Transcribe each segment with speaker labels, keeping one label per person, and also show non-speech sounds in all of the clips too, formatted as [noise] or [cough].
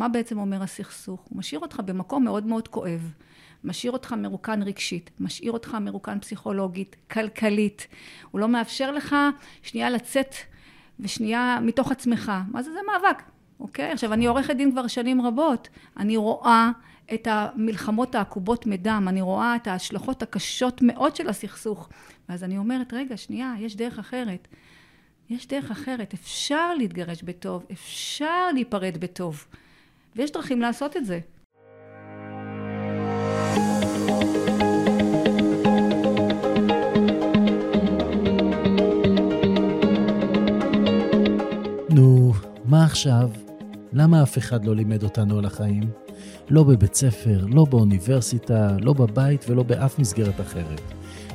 Speaker 1: מה בעצם אומר הסכסוך? הוא משאיר אותך במקום מאוד מאוד כואב. משאיר אותך מרוקן רגשית, משאיר אותך מרוקן פסיכולוגית, כלכלית. הוא לא מאפשר לך שנייה לצאת ושנייה מתוך עצמך. מה זה? זה מאבק, אוקיי? עכשיו, אני עורכת דין כבר שנים רבות. אני רואה את המלחמות העקובות מדם, אני רואה את ההשלכות הקשות מאוד של הסכסוך. ואז אני אומרת, רגע, שנייה, יש דרך אחרת. יש דרך אחרת. אפשר להתגרש בטוב, אפשר להיפרד בטוב. ויש דרכים לעשות את זה.
Speaker 2: נו, מה עכשיו? למה אף אחד לא לימד אותנו על החיים? לא בבית ספר, לא באוניברסיטה, לא בבית ולא באף מסגרת אחרת.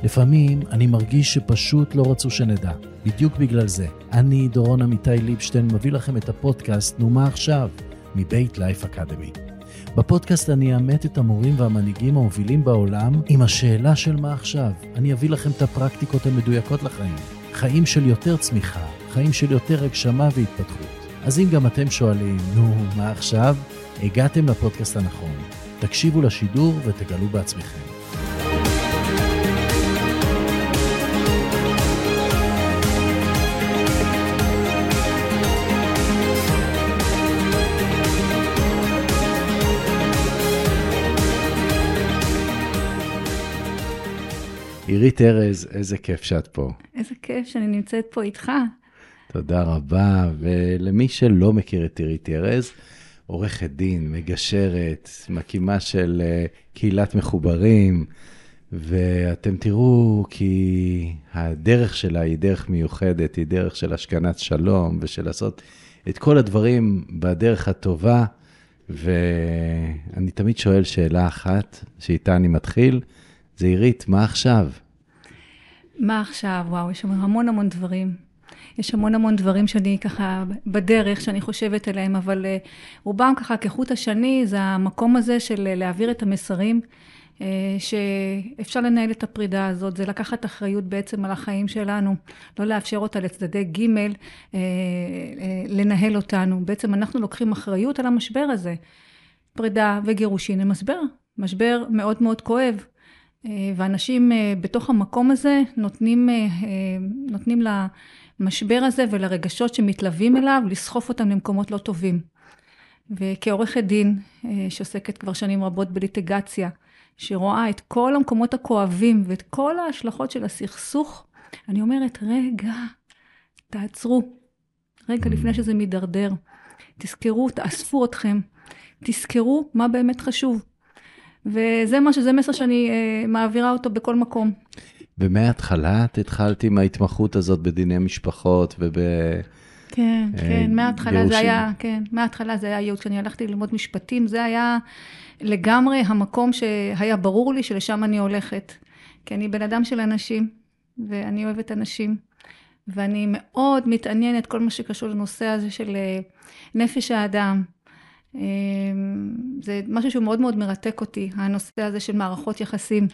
Speaker 2: לפעמים אני מרגיש שפשוט לא רצו שנדע. בדיוק בגלל זה. אני, דורון עמיתי ליבשטיין, מביא לכם את הפודקאסט "נו מה עכשיו?" מבית לייף אקדמי. בפודקאסט אני אאמת את המורים והמנהיגים המובילים בעולם עם השאלה של מה עכשיו. אני אביא לכם את הפרקטיקות המדויקות לחיים. חיים של יותר צמיחה, חיים של יותר הגשמה והתפתחות. אז אם גם אתם שואלים, נו, מה עכשיו? הגעתם לפודקאסט הנכון. תקשיבו לשידור ותגלו בעצמכם. עירית ארז, איזה כיף שאת פה.
Speaker 1: איזה כיף שאני נמצאת פה איתך.
Speaker 2: תודה רבה, ולמי שלא מכיר את עירית ארז, עורכת דין, מגשרת, מקימה של אה, קהילת מחוברים, ואתם תראו כי הדרך שלה היא דרך מיוחדת, היא דרך של השכנת שלום ושל לעשות את כל הדברים בדרך הטובה, ואני תמיד שואל שאלה אחת, שאיתה אני מתחיל, זה עירית, מה עכשיו?
Speaker 1: מה עכשיו? וואו, יש המון המון דברים. יש המון המון דברים שאני ככה בדרך, שאני חושבת עליהם, אבל uh, רובם ככה כחוט השני, זה המקום הזה של uh, להעביר את המסרים, uh, שאפשר לנהל את הפרידה הזאת, זה לקחת אחריות בעצם על החיים שלנו, לא לאפשר אותה לצדדי ג' לנהל אותנו. בעצם אנחנו לוקחים אחריות על המשבר הזה. פרידה וגירושין הם משבר, משבר מאוד מאוד כואב. ואנשים בתוך המקום הזה נותנים, נותנים למשבר הזה ולרגשות שמתלווים אליו, לסחוף אותם למקומות לא טובים. וכעורכת דין שעוסקת כבר שנים רבות בליטיגציה, שרואה את כל המקומות הכואבים ואת כל ההשלכות של הסכסוך, אני אומרת, רגע, תעצרו. רגע לפני שזה מידרדר. תזכרו, תאספו אתכם. תזכרו מה באמת חשוב. וזה מה שזה מסר שאני uh, מעבירה אותו בכל מקום.
Speaker 2: ומההתחלה את התחלת עם ההתמחות הזאת בדיני משפחות וב...
Speaker 1: כן, uh, כן, מההתחלה זה היה, כן, מההתחלה זה היה ייעוץ. כשאני הלכתי ללמוד משפטים, זה היה לגמרי המקום שהיה ברור לי שלשם אני הולכת. כי אני בן אדם של אנשים, ואני אוהבת אנשים, ואני מאוד מתעניינת כל מה שקשור לנושא הזה של אה, נפש האדם. אמ, זה משהו שהוא מאוד מאוד מרתק אותי, הנושא הזה של מערכות יחסים.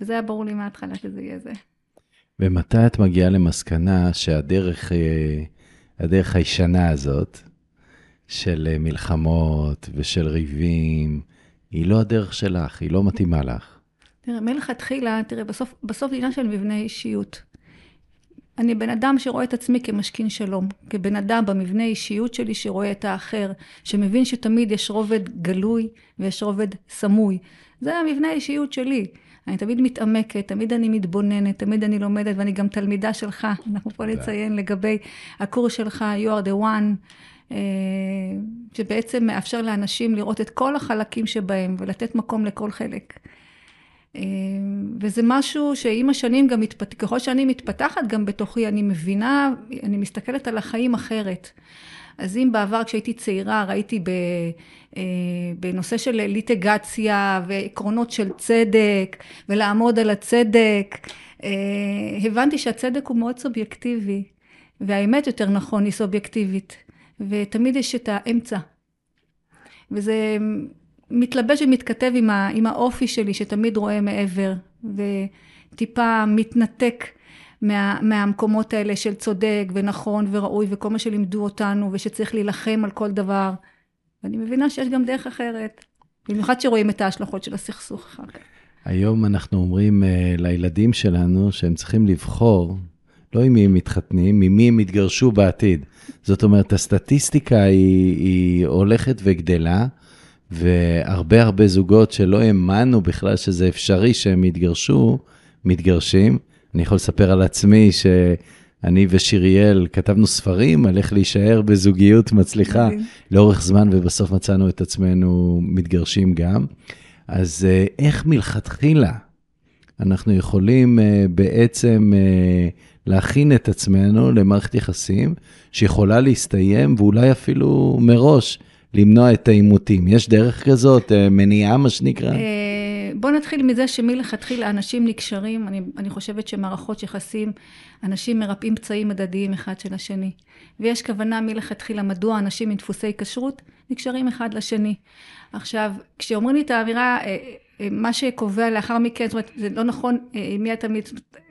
Speaker 1: וזה היה ברור לי מההתחלה שזה יהיה זה.
Speaker 2: ומתי את מגיעה למסקנה שהדרך, אה, הדרך הישנה הזאת, של אה, מלחמות ושל ריבים, היא לא הדרך שלך, היא לא מתאימה לך?
Speaker 1: תראה, מלכתחילה, תראה, בסוף, בסוף זה עניין של מבנה אישיות. אני בן אדם שרואה את עצמי כמשכין שלום, כבן אדם במבנה אישיות שלי שרואה את האחר, שמבין שתמיד יש רובד גלוי ויש רובד סמוי. זה המבנה האישיות שלי. אני תמיד מתעמקת, תמיד אני מתבוננת, תמיד אני לומדת, ואני גם תלמידה שלך. אנחנו פה נציין לגבי הקורס שלך, You are the one, אה, שבעצם מאפשר לאנשים לראות את כל החלקים שבהם ולתת מקום לכל חלק. וזה משהו שעם השנים גם ככל שאני מתפתחת גם בתוכי, אני מבינה, אני מסתכלת על החיים אחרת. אז אם בעבר כשהייתי צעירה ראיתי ב, אה, בנושא של ליטיגציה ועקרונות של צדק ולעמוד על הצדק, אה, הבנתי שהצדק הוא מאוד סובייקטיבי, והאמת יותר נכון היא סובייקטיבית, ותמיד יש את האמצע. וזה מתלבש ומתכתב עם, ה, עם האופי שלי, שתמיד רואה מעבר, וטיפה מתנתק מה, מהמקומות האלה של צודק ונכון וראוי, וכל מה שלימדו אותנו, ושצריך להילחם על כל דבר. ואני מבינה שיש גם דרך אחרת. במיוחד שרואים את ההשלכות של הסכסוך אחר כך.
Speaker 2: היום אנחנו אומרים uh, לילדים שלנו שהם צריכים לבחור, לא עם מי הם מתחתנים, ממי הם יתגרשו בעתיד. זאת אומרת, הסטטיסטיקה היא, היא הולכת וגדלה, והרבה הרבה זוגות שלא האמנו בכלל שזה אפשרי שהם יתגרשו, מתגרשים. אני יכול לספר על עצמי ש... אני ושיריאל כתבנו ספרים על איך להישאר בזוגיות מצליחה לאורך זמן, ובסוף מצאנו את עצמנו מתגרשים גם. אז אה, איך מלכתחילה אנחנו יכולים אה, בעצם אה, להכין את עצמנו למערכת יחסים שיכולה להסתיים, ואולי אפילו מראש למנוע את העימותים? יש דרך כזאת, מניעה, מה שנקרא?
Speaker 1: בואו נתחיל מזה שמלכתחילה אנשים נקשרים, אני, אני חושבת שמערכות יחסים, אנשים מרפאים פצעים הדדיים אחד של השני. ויש כוונה מלכתחילה מדוע אנשים עם דפוסי כשרות נקשרים אחד לשני. עכשיו, כשאומרים לי את האמירה, אה, אה, מה שקובע לאחר מכן, זאת אומרת, זה לא נכון, אה, עם מי אתה,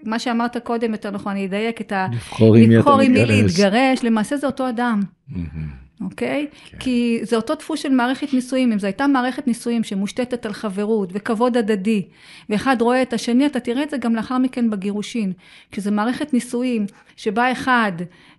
Speaker 1: מה שאמרת קודם יותר נכון, אני אדייק את ה...
Speaker 2: לבחור עם מי אתה מתגרש. לבחור עם מי
Speaker 1: להתגרש, למעשה זה אותו אדם. Mm-hmm. אוקיי? כן. כי זה אותו דפוס של מערכת נישואים. אם זו הייתה מערכת נישואים שמושתתת על חברות וכבוד הדדי, ואחד רואה את השני, אתה תראה את זה גם לאחר מכן בגירושין. כשזו מערכת נישואים שבה אחד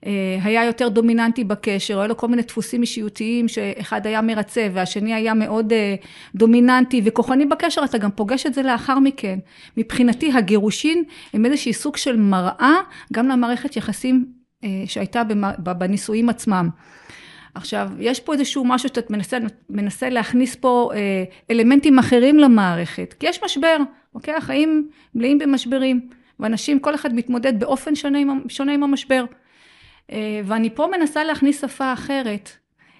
Speaker 1: אה, היה יותר דומיננטי בקשר, היה לו כל מיני דפוסים אישיותיים, שאחד היה מרצה והשני היה מאוד אה, דומיננטי וכוחני בקשר, אתה גם פוגש את זה לאחר מכן. מבחינתי הגירושין הם איזשהי סוג של מראה גם למערכת יחסים אה, שהייתה בנישואים עצמם. עכשיו, יש פה איזשהו משהו שאתה מנסה, מנסה להכניס פה אה, אלמנטים אחרים למערכת, כי יש משבר, אוקיי? החיים מלאים במשברים, ואנשים, כל אחד מתמודד באופן שונה עם, שונה עם המשבר. אה, ואני פה מנסה להכניס שפה אחרת,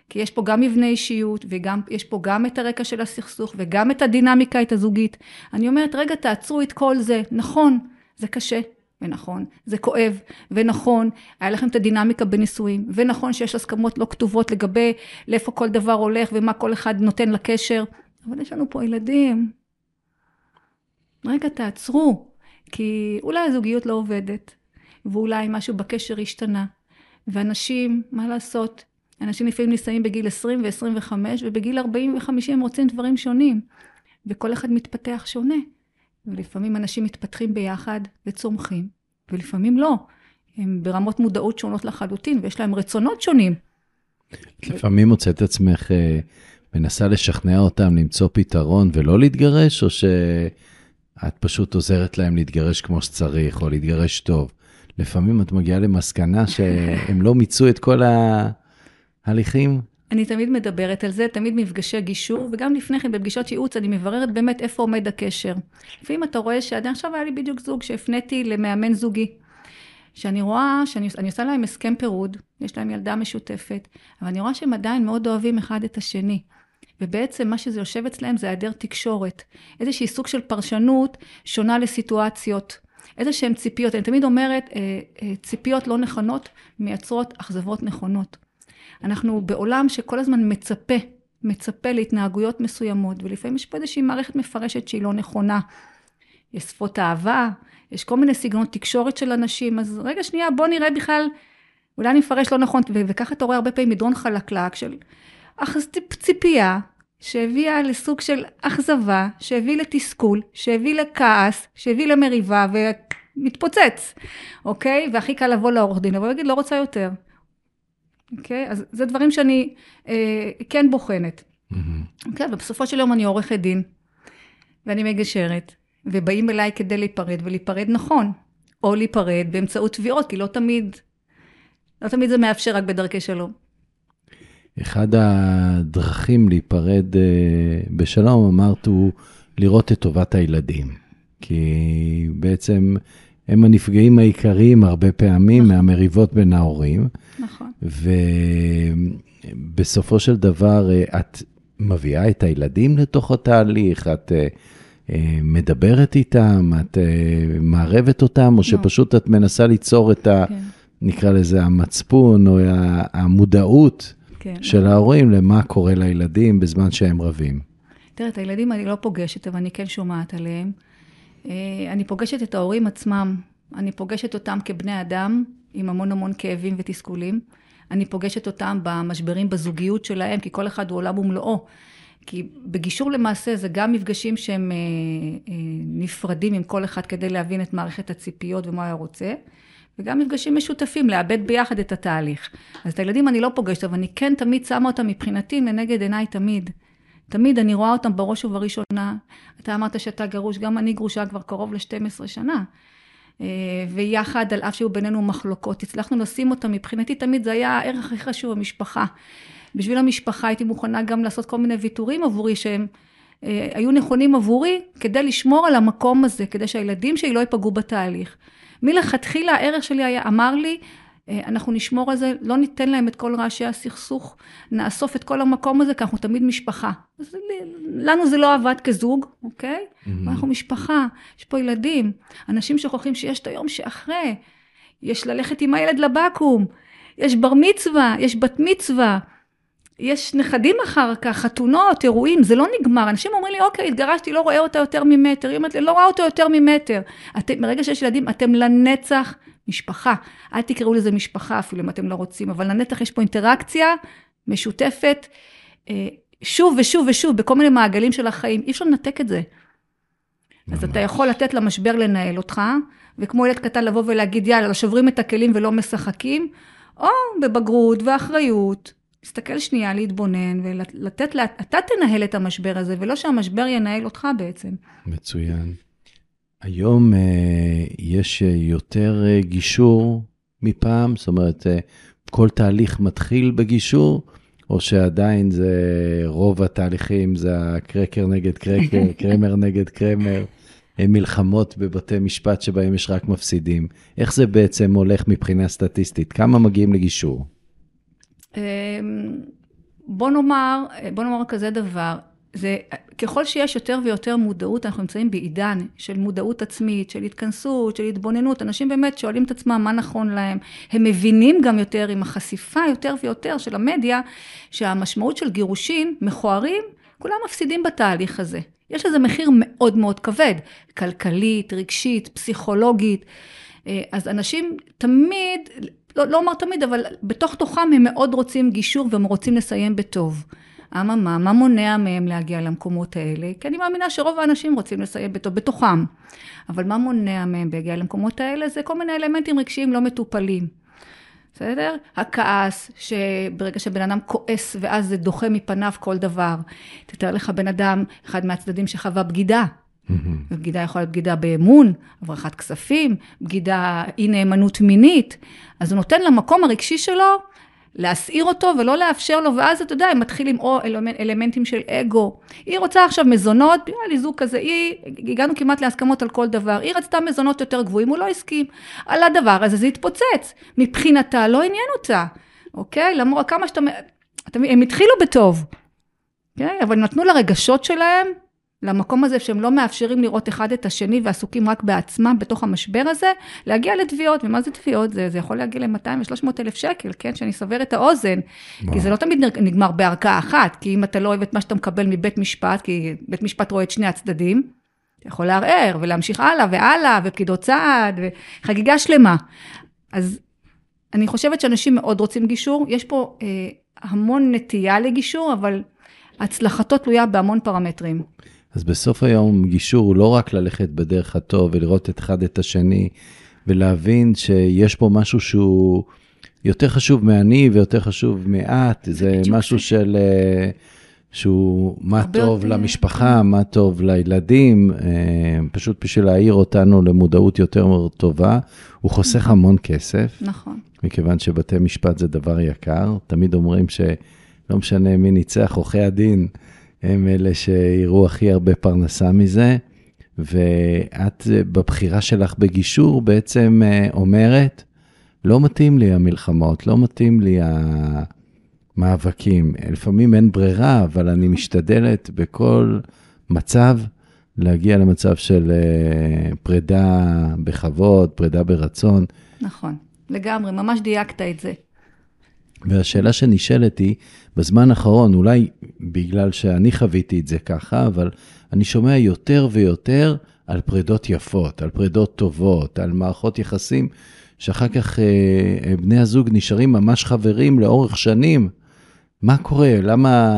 Speaker 1: כי יש פה גם מבנה אישיות, ויש פה גם את הרקע של הסכסוך, וגם את הדינמיקה, את הזוגית. אני אומרת, רגע, תעצרו את כל זה. נכון, זה קשה, ונכון, זה כואב, ונכון, היה לכם את הדינמיקה בנישואים, ונכון שיש הסכמות לא כתובות לגבי לאיפה כל דבר הולך ומה כל אחד נותן לקשר, אבל יש לנו פה ילדים. רגע, תעצרו, כי אולי הזוגיות לא עובדת, ואולי משהו בקשר השתנה, ואנשים, מה לעשות, אנשים לפעמים נישאים בגיל 20 ו-25, ובגיל 40 ו-50 רוצים דברים שונים, וכל אחד מתפתח שונה. ולפעמים אנשים מתפתחים ביחד וצומחים, ולפעמים לא. הם ברמות מודעות שונות לחלוטין, ויש להם רצונות שונים.
Speaker 2: לפעמים מוצאת עצמך אה, מנסה לשכנע אותם למצוא פתרון ולא להתגרש, או שאת פשוט עוזרת להם להתגרש כמו שצריך, או להתגרש טוב. לפעמים את מגיעה למסקנה שהם לא מיצו את כל ההליכים.
Speaker 1: אני תמיד מדברת על זה, תמיד מפגשי גישור, וגם לפני כן בפגישות ייעוץ אני מבררת באמת איפה עומד הקשר. לפעמים אתה רואה שעדיין עכשיו היה לי בדיוק זוג שהפניתי למאמן זוגי. שאני רואה, שאני עושה להם הסכם פירוד, יש להם ילדה משותפת, אבל אני רואה שהם עדיין מאוד אוהבים אחד את השני. ובעצם מה שזה יושב אצלם זה היעדר תקשורת. איזושהי סוג של פרשנות שונה לסיטואציות. איזה שהן ציפיות. אני תמיד אומרת, אה, אה, ציפיות לא נכונות מייצרות אכזבות נכונות. אנחנו בעולם שכל הזמן מצפה, מצפה להתנהגויות מסוימות, ולפעמים יש פה איזושהי מערכת מפרשת שהיא לא נכונה. יש שפות אהבה, יש כל מיני סגנונות תקשורת של אנשים, אז רגע שנייה, בוא נראה בכלל, אולי אני מפרש לא נכון, וככה אתה רואה הרבה פעמים מדרון חלקלק של ציפייה, שהביאה לסוג של אכזבה, שהביא לתסכול, שהביא לכעס, שהביא למריבה ומתפוצץ, אוקיי? והכי קל לבוא לעורך דין, אבל להגיד, לא רוצה יותר. אוקיי? אז זה דברים שאני אה, כן בוחנת. Mm-hmm. אוקיי? ובסופו של יום אני עורכת דין, ואני מגשרת, ובאים אליי כדי להיפרד, ולהיפרד נכון. או להיפרד באמצעות תביעות, כי לא תמיד, לא תמיד זה מאפשר רק בדרכי שלום.
Speaker 2: אחד הדרכים להיפרד אה, בשלום, אמרת, הוא לראות את טובת הילדים. כי בעצם הם הנפגעים העיקריים הרבה פעמים נכון. מהמריבות בין ההורים.
Speaker 1: נכון.
Speaker 2: ובסופו של דבר, אה, את מביאה את הילדים לתוך התהליך, את אה, אה, מדברת איתם, את מערבת אותם, או לא. שפשוט את מנסה ליצור את ה... כן. נקרא לזה המצפון, או המודעות כן. של ההורים למה קורה לילדים בזמן שהם רבים.
Speaker 1: תראה, את הילדים אני לא פוגשת, אבל אני כן שומעת עליהם. אני פוגשת את ההורים עצמם, אני פוגשת אותם כבני אדם, עם המון המון כאבים ותסכולים. אני פוגשת אותם במשברים בזוגיות שלהם, כי כל אחד הוא עולם ומלואו. כי בגישור למעשה זה גם מפגשים שהם אה, אה, נפרדים עם כל אחד כדי להבין את מערכת הציפיות ומה הוא רוצה, וגם מפגשים משותפים, לאבד ביחד את התהליך. אז את הילדים אני לא פוגשת, אבל אני כן תמיד שמה אותם מבחינתי לנגד עיניי תמיד. תמיד אני רואה אותם בראש ובראשונה. אתה אמרת שאתה גרוש, גם אני גרושה כבר קרוב ל-12 שנה. אה, ויחד, על אף שהיו בינינו מחלוקות, הצלחנו לשים אותם, מבחינתי תמיד זה היה הערך הכי חשוב, המשפחה. בשביל המשפחה הייתי מוכנה גם לעשות כל מיני ויתורים עבורי שהם אה, היו נכונים עבורי כדי לשמור על המקום הזה, כדי שהילדים שלי לא ייפגעו בתהליך. מלכתחילה הערך שלי היה, אמר לי, אנחנו נשמור על זה, לא ניתן להם את כל רעשי הסכסוך, נאסוף את כל המקום הזה, כי אנחנו תמיד משפחה. אז לנו זה לא עבד כזוג, אוקיי? Mm-hmm. אנחנו משפחה, יש פה ילדים. אנשים שוכחים שיש את היום שאחרי, יש ללכת עם הילד לבקו"ם, יש בר מצווה, יש בת מצווה. יש נכדים אחר כך, חתונות, אירועים, זה לא נגמר. אנשים אומרים לי, אוקיי, התגרשתי, לא רואה אותה יותר ממטר. היא אומרת לי, לא רואה אותו יותר ממטר. אתם, מרגע שיש ילדים, אתם לנצח משפחה. אל תקראו לזה משפחה אפילו אם אתם לא רוצים, אבל לנצח יש פה אינטראקציה משותפת, אה, שוב ושוב ושוב, בכל מיני מעגלים של החיים. אי אפשר לנתק את זה. אז אתה יכול לתת למשבר לנהל אותך, וכמו ילד קטן לבוא ולהגיד, יאללה, שוברים את הכלים ולא משחקים, או בבגרות ואחריות, להסתכל שנייה, להתבונן ולתת, לה, אתה תנהל את המשבר הזה, ולא שהמשבר ינהל אותך בעצם.
Speaker 2: מצוין. היום uh, יש uh, יותר uh, גישור מפעם? זאת אומרת, כל תהליך מתחיל בגישור, או שעדיין זה רוב התהליכים זה הקרקר נגד קרקר, [laughs] קרמר נגד קרמר, מלחמות בבתי משפט שבהם יש רק מפסידים. איך זה בעצם הולך מבחינה סטטיסטית? כמה מגיעים לגישור?
Speaker 1: אמ, בוא נאמר, בוא נאמר כזה דבר, זה, ככל שיש יותר ויותר מודעות, אנחנו נמצאים בעידן של מודעות עצמית, של התכנסות, של התבוננות, אנשים באמת שואלים את עצמם מה נכון להם, הם מבינים גם יותר עם החשיפה יותר ויותר של המדיה, שהמשמעות של גירושים מכוערים, כולם מפסידים בתהליך הזה. יש לזה מחיר מאוד מאוד כבד, כלכלית, רגשית, פסיכולוגית. אה, אז אנשים תמיד, לא, לא אומר תמיד, אבל בתוך תוכם הם מאוד רוצים גישור והם רוצים לסיים בטוב. אממה, מה מונע מהם להגיע למקומות האלה? כי אני מאמינה שרוב האנשים רוצים לסיים בטוב, בתוכם. אבל מה מונע מהם להגיע למקומות האלה? זה כל מיני אלמנטים רגשיים לא מטופלים. בסדר? הכעס, שברגע שבן אדם כועס ואז זה דוחה מפניו כל דבר. תתאר לך בן אדם, אחד מהצדדים שחווה בגידה. Mm-hmm. בגידה יכולה להיות בגידה באמון, הברחת כספים, בגידה אי נאמנות מינית. אז הוא נותן למקום הרגשי שלו להסעיר אותו ולא לאפשר לו, ואז אתה יודע, הם מתחילים או אלמנט, אלמנטים של אגו. היא רוצה עכשיו מזונות, היה לי זוג כזה, היא, הגענו כמעט להסכמות על כל דבר, היא רצתה מזונות יותר גבוהים, הוא לא הסכים. על הדבר הזה זה התפוצץ. מבחינתה לא עניין אותה, אוקיי? למרות כמה שאתה... הם התחילו בטוב, אוקיי? אבל נתנו לרגשות שלהם למקום הזה שהם לא מאפשרים לראות אחד את השני ועסוקים רק בעצמם בתוך המשבר הזה, להגיע לתביעות, ומה זה תביעות? זה, זה יכול להגיע ל-200 ו-300 אלף שקל, כן? שאני אסבר את האוזן. מה? כי זה לא תמיד נגמר בערכאה אחת, כי אם אתה לא אוהב את מה שאתה מקבל מבית משפט, כי בית משפט רואה את שני הצדדים, אתה יכול לערער ולהמשיך הלאה והלאה, ופקידות סעד, וחגיגה שלמה. אז אני חושבת שאנשים מאוד רוצים גישור, יש פה אה, המון נטייה לגישור, אבל הצלחתו תלויה בהמון פרמטרים.
Speaker 2: אז בסוף היום גישור הוא לא רק ללכת בדרך הטוב ולראות את אחד את השני, ולהבין שיש פה משהו שהוא יותר חשוב מאני ויותר חשוב מאת, זה משהו של... אה, שהוא מה טוב יותר... למשפחה, מה טוב לילדים, אה, פשוט בשביל להעיר אותנו למודעות יותר טובה. הוא חוסך נכון. המון כסף.
Speaker 1: נכון.
Speaker 2: מכיוון שבתי משפט זה דבר יקר. תמיד אומרים שלא משנה מי ניצח, עורכי הדין הם אלה שיראו הכי הרבה פרנסה מזה, ואת בבחירה שלך בגישור בעצם אה, אומרת, לא מתאים לי המלחמות, לא מתאים לי המאבקים. לפעמים אין ברירה, אבל אני משתדלת בכל מצב להגיע למצב של אה, פרידה בכבוד, פרידה ברצון.
Speaker 1: נכון, לגמרי, ממש דייקת את זה.
Speaker 2: והשאלה שנשאלת היא, בזמן האחרון, אולי בגלל שאני חוויתי את זה ככה, אבל אני שומע יותר ויותר על פרידות יפות, על פרידות טובות, על מערכות יחסים שאחר כך אה, אה, בני הזוג נשארים ממש חברים לאורך שנים. מה קורה? למה,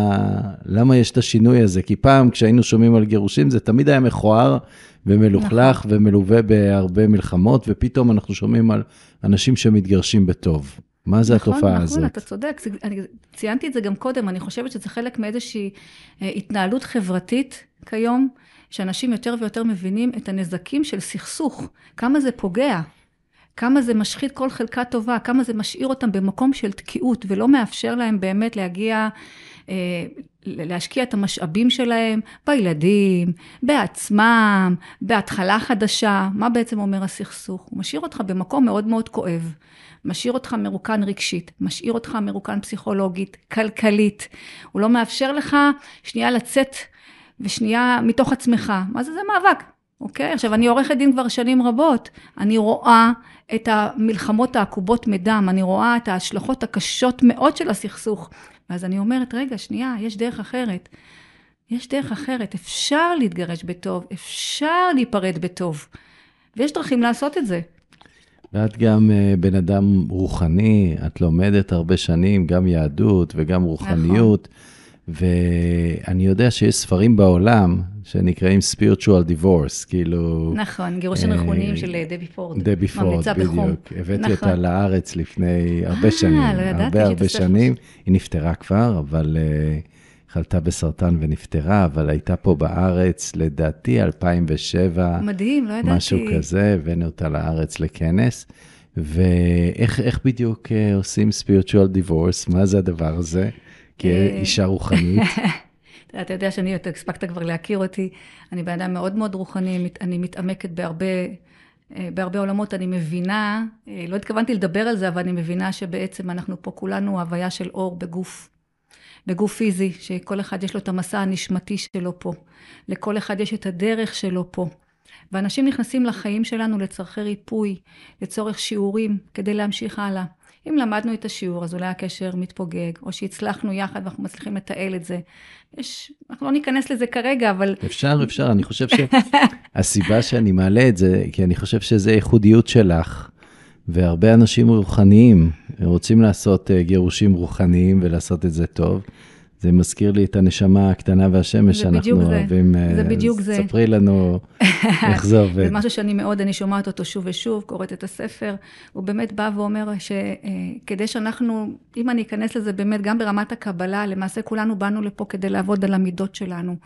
Speaker 2: למה יש את השינוי הזה? כי פעם כשהיינו שומעים על גירושים זה תמיד היה מכוער ומלוכלך נכון. ומלווה בהרבה מלחמות, ופתאום אנחנו שומעים על אנשים שמתגרשים בטוב. מה זה נכון, התופעה
Speaker 1: נכון,
Speaker 2: הזאת?
Speaker 1: נכון, אתה צודק. אני ציינתי את זה גם קודם, אני חושבת שזה חלק מאיזושהי אה, התנהלות חברתית כיום, שאנשים יותר ויותר מבינים את הנזקים של סכסוך, כמה זה פוגע. כמה זה משחית כל חלקה טובה, כמה זה משאיר אותם במקום של תקיעות ולא מאפשר להם באמת להגיע, אה, להשקיע את המשאבים שלהם בילדים, בעצמם, בהתחלה חדשה. מה בעצם אומר הסכסוך? הוא משאיר אותך במקום מאוד מאוד כואב. משאיר אותך מרוקן רגשית, משאיר אותך מרוקן פסיכולוגית, כלכלית. הוא לא מאפשר לך שנייה לצאת ושנייה מתוך עצמך. מה זה? זה מאבק. אוקיי? עכשיו, אני עורכת דין כבר שנים רבות. אני רואה את המלחמות העקובות מדם, אני רואה את ההשלכות הקשות מאוד של הסכסוך. ואז אני אומרת, רגע, שנייה, יש דרך אחרת. יש דרך אחרת, אפשר להתגרש בטוב, אפשר להיפרד בטוב. ויש דרכים לעשות את זה.
Speaker 2: ואת גם uh, בן אדם רוחני, את לומדת הרבה שנים, גם יהדות וגם רוחניות. נכון. ואני יודע שיש ספרים בעולם שנקראים spiritual divorce, כאילו...
Speaker 1: נכון, גירושים אה, רכוניים של אה, דבי פורד.
Speaker 2: דבי פורד, בדיוק. הבאתי נכון. אותה לארץ לפני הרבה שנים. אה, לא ידעתי הרבה הרבה שנים. היא נפטרה כבר, אבל uh, חלתה בסרטן ונפטרה, אבל הייתה פה בארץ, לדעתי, 2007.
Speaker 1: מדהים, לא ידעתי.
Speaker 2: משהו כזה, הבאנו אותה לארץ לכנס. ואיך בדיוק uh, עושים spiritual divorce? מה זה הדבר הזה? כאישה רוחנית? [laughs]
Speaker 1: אתה יודע שאני, אתה הספקת כבר להכיר אותי, אני בן אדם מאוד מאוד רוחני, אני מתעמקת בהרבה, אה, בהרבה עולמות, אני מבינה, אה, לא התכוונתי לדבר על זה, אבל אני מבינה שבעצם אנחנו פה כולנו הוויה של אור בגוף, בגוף פיזי, שכל אחד יש לו את המסע הנשמתי שלו פה, לכל אחד יש את הדרך שלו פה. ואנשים נכנסים לחיים שלנו לצורכי ריפוי, לצורך שיעורים, כדי להמשיך הלאה. אם למדנו את השיעור, אז אולי הקשר מתפוגג, או שהצלחנו יחד ואנחנו מצליחים לתעל את זה. יש, אנחנו לא ניכנס לזה כרגע, אבל...
Speaker 2: אפשר, אפשר. אני חושב שהסיבה [laughs] שאני מעלה את זה, כי אני חושב שזה ייחודיות שלך, והרבה אנשים רוחניים רוצים לעשות אה, גירושים רוחניים ולעשות את זה טוב. זה מזכיר לי את הנשמה הקטנה והשמש שאנחנו אוהבים.
Speaker 1: זה אה, בדיוק זה.
Speaker 2: ספרי לנו [laughs] איך זה עובד.
Speaker 1: זה משהו שאני מאוד, אני שומעת אותו שוב ושוב, קוראת את הספר. הוא באמת בא ואומר שכדי אה, שאנחנו, אם אני אכנס לזה באמת, גם ברמת הקבלה, למעשה כולנו באנו לפה כדי לעבוד על המידות שלנו.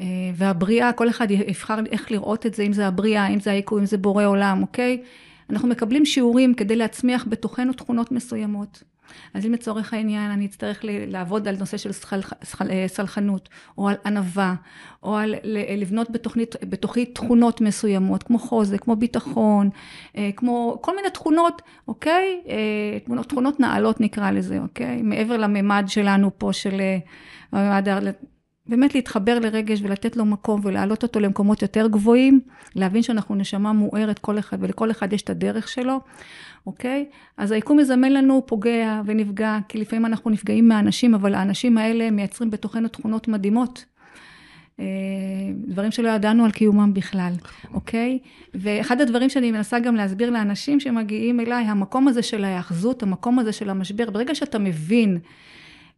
Speaker 1: אה, והבריאה, כל אחד יבחר איך לראות את זה, אם זה הבריאה, אם זה העיקוי, אם זה בורא עולם, אוקיי? אנחנו מקבלים שיעורים כדי להצמיח בתוכנו תכונות מסוימות. אז אם לצורך העניין אני אצטרך לעבוד על נושא של אה, סלחנות, או על ענווה, או על לבנות בתוכנית, בתוכי תכונות מסוימות, כמו חוזק, כמו ביטחון, אה, כמו כל מיני תכונות, אוקיי? אה, תכונות נעלות נקרא לזה, אוקיי? מעבר לממד שלנו פה של... הממד באמת להתחבר לרגש ולתת לו מקום ולהעלות אותו למקומות יותר גבוהים, להבין שאנחנו נשמה מוארת כל אחד ולכל אחד יש את הדרך שלו, אוקיי? אז היקום מזמן לנו פוגע ונפגע, כי לפעמים אנחנו נפגעים מהאנשים, אבל האנשים האלה מייצרים בתוכנו תכונות מדהימות. אה, דברים שלא ידענו על קיומם בכלל, אוקיי? ואחד הדברים שאני מנסה גם להסביר לאנשים שמגיעים אליי, המקום הזה של ההאחזות, המקום הזה של המשבר, ברגע שאתה מבין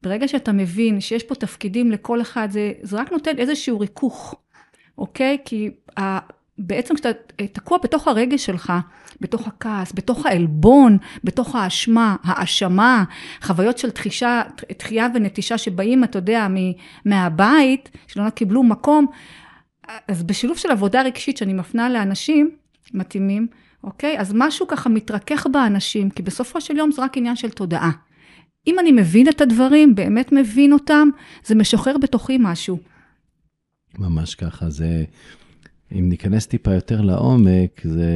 Speaker 1: ברגע שאתה מבין שיש פה תפקידים לכל אחד, זה, זה רק נותן איזשהו ריכוך, אוקיי? כי ה, בעצם כשאתה תקוע בתוך הרגש שלך, בתוך הכעס, בתוך העלבון, בתוך האשמה, האשמה, חוויות של תחישה, תחייה ונטישה שבאים, אתה יודע, מהבית, שלא קיבלו מקום, אז בשילוב של עבודה רגשית שאני מפנה לאנשים מתאימים, אוקיי? אז משהו ככה מתרכך באנשים, כי בסופו של יום זה רק עניין של תודעה. אם אני מבין את הדברים, באמת מבין אותם, זה משחרר בתוכי משהו.
Speaker 2: ממש ככה, זה... אם ניכנס טיפה יותר לעומק, זה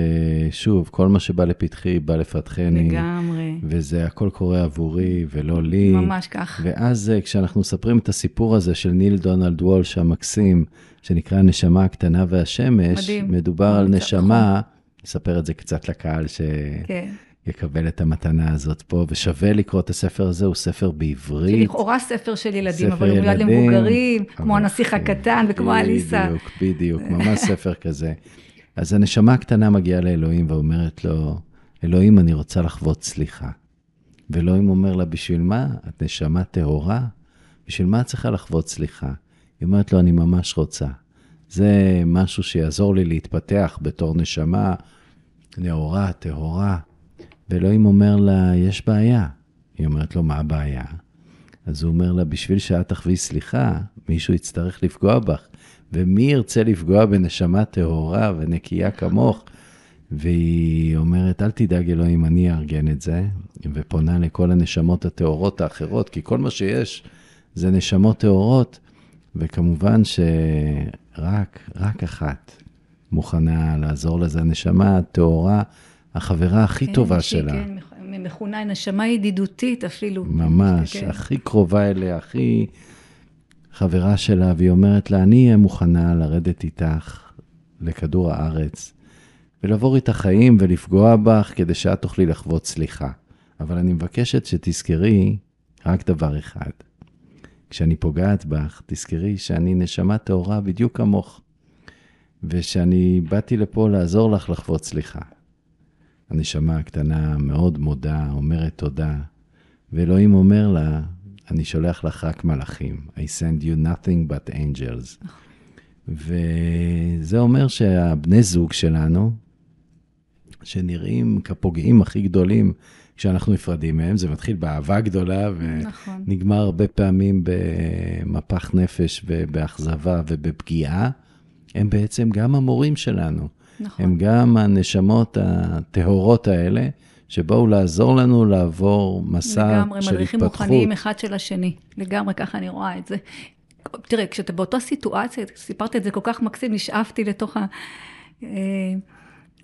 Speaker 2: שוב, כל מה שבא לפתחי בא לפתחני.
Speaker 1: לגמרי.
Speaker 2: וזה הכל קורה עבורי ולא לי.
Speaker 1: ממש כך.
Speaker 2: ואז אה, כשאנחנו מספרים את הסיפור הזה של ניל דונלד וולש המקסים, שנקרא הנשמה הקטנה והשמש, מדהים. מדובר על נשמה, נספר את זה קצת לקהל ש... כן. יקבל את המתנה הזאת פה, ושווה לקרוא את הספר הזה, הוא ספר בעברית.
Speaker 1: שלכאורה ספר של ילדים, ספר אבל הוא מיועד למבוגרים, כמו הנסיך הקטן וכמו אליסה.
Speaker 2: בדיוק, בדיוק, ממש ספר כזה. אז הנשמה הקטנה מגיעה לאלוהים ואומרת לו, אלוהים, אני רוצה לחוות סליחה. ואלוהים אומר לה, בשביל מה? את נשמה טהורה? בשביל מה את צריכה לחוות סליחה? היא אומרת לו, אני ממש רוצה. זה משהו שיעזור לי להתפתח בתור נשמה נאורה, טהורה. ואלוהים אומר לה, יש בעיה. היא אומרת לו, מה הבעיה? אז הוא אומר לה, בשביל שאת תחווי סליחה, מישהו יצטרך לפגוע בך. ומי ירצה לפגוע בנשמה טהורה ונקייה כמוך? והיא אומרת, אל תדאג אלוהים, אני אארגן את זה, ופונה לכל הנשמות הטהורות האחרות, כי כל מה שיש זה נשמות טהורות, וכמובן שרק, רק אחת מוכנה לעזור לזה, הנשמה הטהורה, החברה הכי כן, טובה שלה. כן,
Speaker 1: מכונה נשמה ידידותית אפילו.
Speaker 2: ממש, כן. הכי קרובה אליה, הכי חברה שלה, והיא אומרת לה, אני אהיה מוכנה לרדת איתך לכדור הארץ, ולעבור איתך חיים ולפגוע בך כדי שאת תוכלי לחוות סליחה. אבל אני מבקשת שתזכרי רק דבר אחד. כשאני פוגעת בך, תזכרי שאני נשמה טהורה בדיוק כמוך, ושאני באתי לפה לעזור לך לחוות סליחה. הנשמה הקטנה מאוד מודה, אומרת תודה, ואלוהים אומר לה, אני שולח לך רק מלאכים. I send you nothing but angels. וזה אומר שהבני זוג שלנו, שנראים כפוגעים הכי גדולים כשאנחנו נפרדים מהם, זה מתחיל באהבה גדולה, נכון. ונגמר נכון. הרבה פעמים במפח נפש ובאכזבה ובפגיעה, הם בעצם גם המורים שלנו. נכון. הם גם הנשמות הטהורות האלה, שבאו לעזור לנו לעבור מסע של התפתחות. לגמרי, מדריכים
Speaker 1: מוכנים אחד של השני. לגמרי, ככה אני רואה את זה. תראה, כשאתה באותה סיטואציה, סיפרת את זה כל כך מקסים, נשאפתי לתוך ה... אה,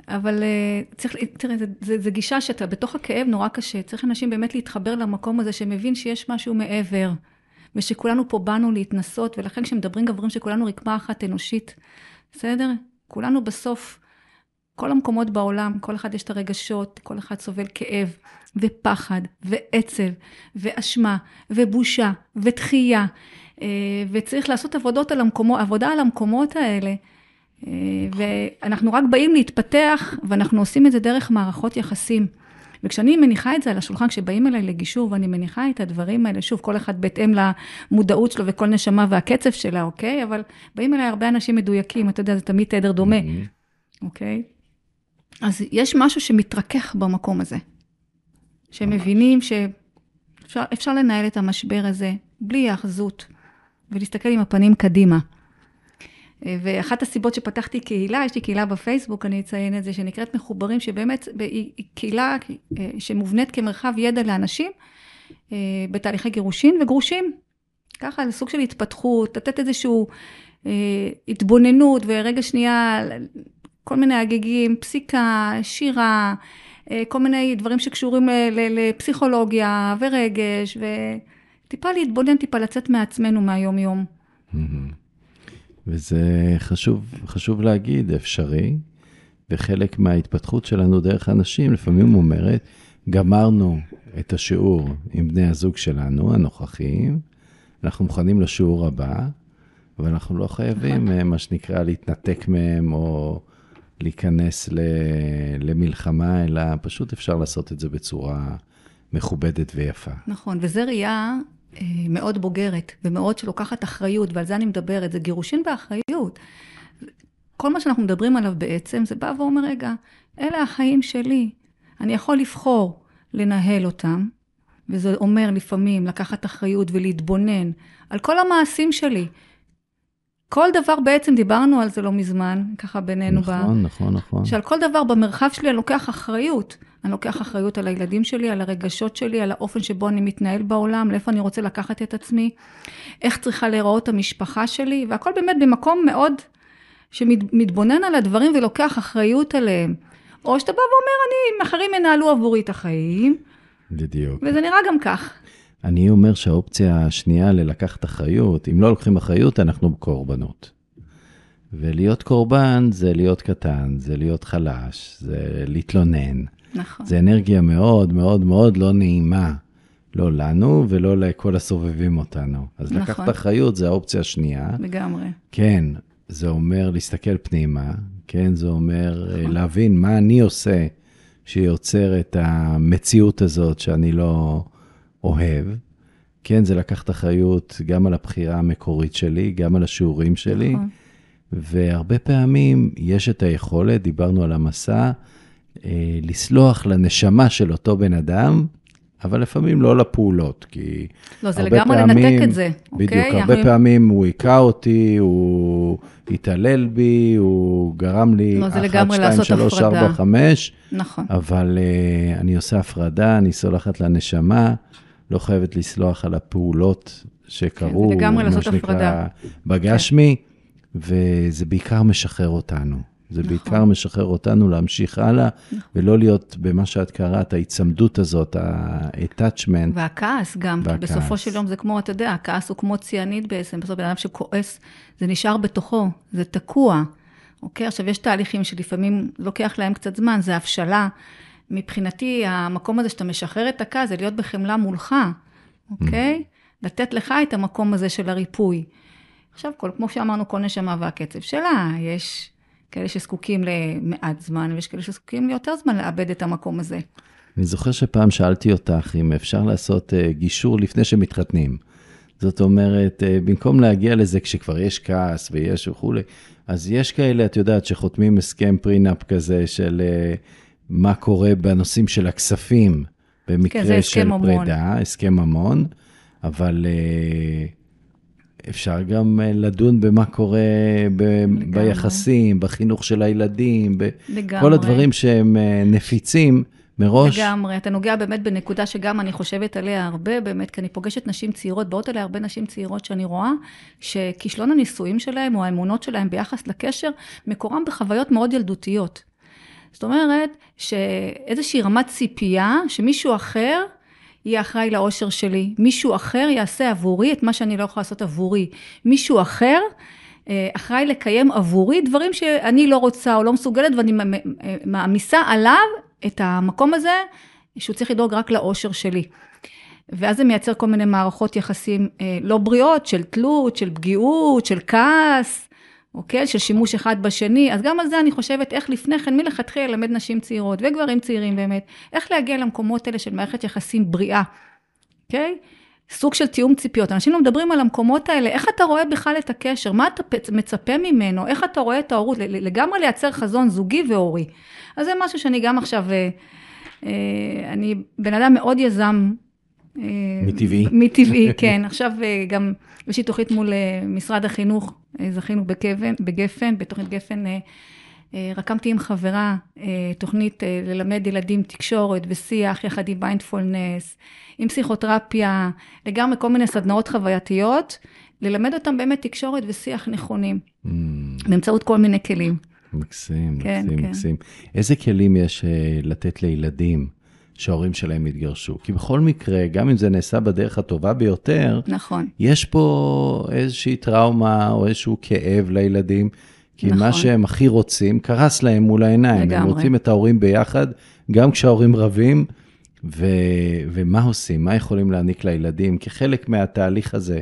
Speaker 1: אבל אה, צריך, תראה, זו גישה שאתה בתוך הכאב נורא קשה. צריך אנשים באמת להתחבר למקום הזה, שמבין שיש משהו מעבר, ושכולנו פה באנו להתנסות, ולכן כשמדברים גברים שכולנו רקמה אחת אנושית, בסדר? כולנו בסוף כל המקומות בעולם, כל אחד יש את הרגשות, כל אחד סובל כאב ופחד ועצב ואשמה ובושה ודחייה, אה, וצריך לעשות עבודות על המקומות, עבודה על המקומות האלה. אה, ואנחנו רק באים להתפתח, ואנחנו עושים את זה דרך מערכות יחסים. וכשאני מניחה את זה על השולחן, כשבאים אליי לגישור ואני מניחה את הדברים האלה, שוב, כל אחד בהתאם למודעות שלו וכל נשמה והקצב שלה, אוקיי? אבל באים אליי הרבה אנשים מדויקים, אתה יודע, זה תמיד תדר דומה, mm-hmm. אוקיי? אז יש משהו שמתרכך במקום הזה, שמבינים שאפשר לנהל את המשבר הזה בלי היאחזות, ולהסתכל עם הפנים קדימה. ואחת הסיבות שפתחתי קהילה, יש לי קהילה בפייסבוק, אני אציין את זה, שנקראת מחוברים, שבאמת היא קהילה אה, שמובנית כמרחב ידע לאנשים אה, בתהליכי גירושין וגרושים. ככה, סוג של התפתחות, לתת איזושהי אה, התבוננות, ורגע שנייה כל מיני הגיגים, פסיקה, שירה, אה, כל מיני דברים שקשורים לפסיכולוגיה ורגש, וטיפה להתבונן, טיפה לצאת מעצמנו מהיום-יום.
Speaker 2: וזה חשוב, חשוב להגיד, אפשרי, וחלק מההתפתחות שלנו דרך אנשים לפעמים אומרת, גמרנו את השיעור עם בני הזוג שלנו, הנוכחים, אנחנו מוכנים לשיעור הבא, אבל אנחנו לא חייבים, נכון. מה שנקרא, להתנתק מהם או להיכנס ל, למלחמה, אלא פשוט אפשר לעשות את זה בצורה מכובדת ויפה.
Speaker 1: נכון, וזו ראייה אה, מאוד בוגרת ומאוד שלוקחת אחריות, ועל זה אני מדברת, זה גירושין באחריות. כל מה שאנחנו מדברים עליו בעצם, זה בא ואומר, רגע, אלה החיים שלי, אני יכול לבחור לנהל אותם, וזה אומר לפעמים לקחת אחריות ולהתבונן על כל המעשים שלי, כל דבר בעצם, דיברנו על זה לא מזמן, ככה בינינו.
Speaker 2: נכון, ב... נכון, נכון.
Speaker 1: שעל כל דבר במרחב שלי אני לוקח אחריות. אני לוקח אחריות על הילדים שלי, על הרגשות שלי, על האופן שבו אני מתנהל בעולם, לאיפה אני רוצה לקחת את עצמי, איך צריכה להיראות המשפחה שלי, והכל באמת במקום מאוד שמתבונן על הדברים ולוקח אחריות עליהם. או שאתה בא ואומר, אני, אחרים ינהלו עבורי את החיים.
Speaker 2: בדיוק.
Speaker 1: וזה נראה גם כך.
Speaker 2: אני אומר שהאופציה השנייה ללקחת אחריות, אם לא לוקחים אחריות, אנחנו בקורבנות. ולהיות קורבן זה להיות קטן, זה להיות חלש, זה להתלונן.
Speaker 1: נכון.
Speaker 2: זה אנרגיה מאוד מאוד מאוד לא נעימה, לא לנו ולא לכל הסובבים אותנו. אז נכון. לקחת אחריות זה האופציה השנייה.
Speaker 1: לגמרי.
Speaker 2: כן, זה אומר להסתכל פנימה, כן, זה אומר נכון. להבין מה אני עושה שיוצר את המציאות הזאת שאני לא אוהב. כן, זה לקחת אחריות גם על הבחירה המקורית שלי, גם על השיעורים שלי. נכון. והרבה פעמים יש את היכולת, דיברנו על המסע, אה, לסלוח לנשמה של אותו בן אדם, אבל לפעמים לא לפעולות, כי
Speaker 1: לא, זה לגמרי פעמים, לנתק את זה,
Speaker 2: בדיוק, אוקיי? הרבה אנחנו... פעמים הוא היכה אותי, הוא התעלל בי, הוא גרם לי
Speaker 1: לא, 1, 2, 3, 4,
Speaker 2: 5.
Speaker 1: נכון.
Speaker 2: אבל uh, אני עושה הפרדה, אני סולחת לנשמה, לא חייבת לסלוח על הפעולות שקרו,
Speaker 1: כן, מה שנקרא,
Speaker 2: בגשמי, כן. וזה בעיקר משחרר אותנו. זה נכון. בעיקר משחרר אותנו להמשיך הלאה, נכון. ולא להיות במה שאת קראת, ההיצמדות הזאת, ה-attachment.
Speaker 1: והכעס גם, והכעס. כי בסופו של יום זה כמו, אתה יודע, הכעס הוא כמו ציאנית בעצם, בסוף בן אדם שכועס, זה נשאר בתוכו, זה תקוע. אוקיי? עכשיו, יש תהליכים שלפעמים לוקח להם קצת זמן, זה הבשלה. מבחינתי, המקום הזה שאתה משחרר את הכעס, זה להיות בחמלה מולך, אוקיי? Mm. לתת לך את המקום הזה של הריפוי. עכשיו, כל, כמו שאמרנו, כל נשמה והקצב שלה, יש כאלה שזקוקים למעט זמן, ויש כאלה שזקוקים ליותר זמן לעבד את המקום הזה.
Speaker 2: אני זוכר שפעם שאלתי אותך אם אפשר לעשות uh, גישור לפני שמתחתנים. זאת אומרת, uh, במקום להגיע לזה כשכבר יש כעס ויש וכולי, אז יש כאלה, את יודעת, שחותמים הסכם prenup כזה של uh, מה קורה בנושאים של הכספים, במקרה כן, של פרידה, הסכם ממון, אבל uh, אפשר גם אה, לדון במה קורה ב- ביחסים, בחינוך של הילדים, בכל הדברים שהם אה, נפיצים. מראש.
Speaker 1: לגמרי, אתה נוגע באמת בנקודה שגם אני חושבת עליה הרבה, באמת, כי אני פוגשת נשים צעירות, באות אליי הרבה נשים צעירות שאני רואה, שכישלון הנישואים שלהם או האמונות שלהם ביחס לקשר, מקורם בחוויות מאוד ילדותיות. זאת אומרת, שאיזושהי רמת ציפייה שמישהו אחר יהיה אחראי לאושר שלי. מישהו אחר יעשה עבורי את מה שאני לא יכולה לעשות עבורי. מישהו אחר אה, אחראי לקיים עבורי דברים שאני לא רוצה או לא מסוגלת, ואני מעמיסה עליו את המקום הזה, שהוא צריך לדאוג רק לאושר שלי. ואז זה מייצר כל מיני מערכות יחסים אה, לא בריאות, של תלות, של פגיעות, של כעס. אוקיי? של שימוש אחד בשני. אז גם על זה אני חושבת איך לפני כן, מלכתחילה ללמד נשים צעירות וגברים צעירים באמת, איך להגיע למקומות האלה של מערכת יחסים בריאה, אוקיי? סוג של תיאום ציפיות. אנשים לא מדברים על המקומות האלה, איך אתה רואה בכלל את הקשר, מה אתה מצפה ממנו, איך אתה רואה את ההורות, לגמרי לייצר חזון זוגי והורי. אז זה משהו שאני גם עכשיו, אה, אה, אני בן אדם מאוד יזם.
Speaker 2: אה, מטבעי.
Speaker 1: מטבעי, [laughs] כן. עכשיו גם יש לי תוכנית מול משרד החינוך אה, זכינו בגפן, בגפן, בתוכנית גפן אה, אה, רקמתי עם חברה תוכנית ללמד ילדים תקשורת ושיח יחד עם מיינדפולנס, עם פסיכותרפיה, לגמרי כל מיני סדנאות חווייתיות, ללמד אותם באמת תקשורת ושיח נכונים, mm. באמצעות כל מיני כלים.
Speaker 2: מקסים, כן, מקסים, כן. מקסים. איזה כלים יש לתת לילדים שההורים שלהם התגרשו. כי בכל מקרה, גם אם זה נעשה בדרך הטובה ביותר,
Speaker 1: נכון.
Speaker 2: יש פה איזושהי טראומה או איזשהו כאב לילדים, כי נכון. מה שהם הכי רוצים קרס להם מול העיניים. לגמרי. הם רוצים את ההורים ביחד, גם כשההורים רבים, ו... ומה עושים? מה יכולים להעניק לילדים כחלק מהתהליך הזה?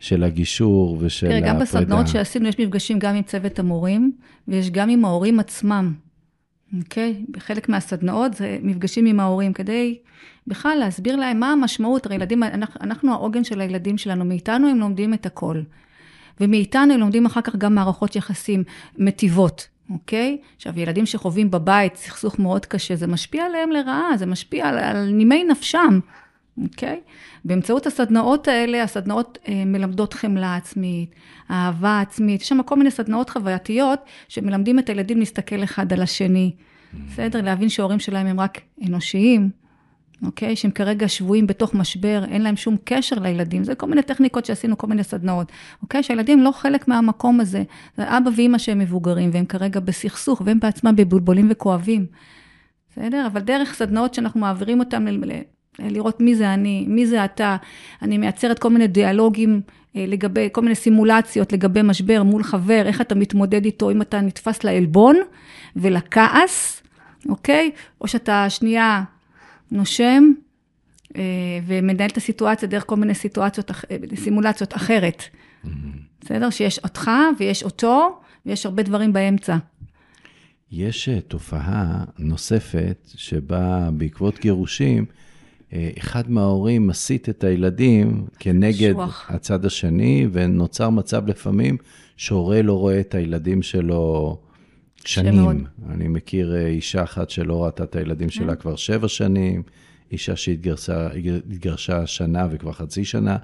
Speaker 2: של הגישור ושל הפרידה.
Speaker 1: תראה, גם בסדנאות שעשינו, יש מפגשים גם עם צוות המורים, ויש גם עם ההורים עצמם. אוקיי? Okay? בחלק מהסדנאות זה מפגשים עם ההורים, כדי בכלל להסביר להם מה המשמעות. הרי ילדים, אנחנו, אנחנו העוגן של הילדים שלנו, מאיתנו הם לומדים את הכל. ומאיתנו הם לומדים אחר כך גם מערכות יחסים מטיבות, אוקיי? Okay? עכשיו, ילדים שחווים בבית סכסוך מאוד קשה, זה משפיע עליהם לרעה, זה משפיע על, על נימי נפשם, אוקיי? Okay? באמצעות הסדנאות האלה, הסדנאות אה, מלמדות חמלה עצמית, אהבה עצמית, יש שם כל מיני סדנאות חווייתיות שמלמדים את הילדים להסתכל אחד על השני, בסדר? להבין שההורים שלהם הם רק אנושיים, אוקיי? שהם כרגע שבויים בתוך משבר, אין להם שום קשר לילדים. זה כל מיני טכניקות שעשינו, כל מיני סדנאות, אוקיי? שהילדים לא חלק מהמקום הזה. זה אבא ואימא שהם מבוגרים, והם כרגע בסכסוך, והם בעצמם בבולבולים וכואבים. בסדר? אבל דרך סדנאות שאנחנו מעבירים אותם לראות מי זה אני, מי זה אתה. אני מייצרת כל מיני דיאלוגים אה, לגבי, כל מיני סימולציות לגבי משבר מול חבר, איך אתה מתמודד איתו, אם אתה נתפס לעלבון ולכעס, אוקיי? או שאתה שנייה נושם אה, ומנהל את הסיטואציה דרך כל מיני סיטואציות, אה, סימולציות אחרת. בסדר? שיש אותך ויש אותו, ויש הרבה דברים באמצע.
Speaker 2: יש תופעה נוספת שבה בעקבות גירושים, אחד מההורים מסית את הילדים כנגד
Speaker 1: שוח.
Speaker 2: הצד השני, ונוצר מצב לפעמים שהורה לא רואה את הילדים שלו. שנים. אני מכיר אה, אישה אחת שלא ראתה את הילדים שלה כבר שבע שנים, אישה שהתגרשה התגרשה שנה וכבר חצי שנה,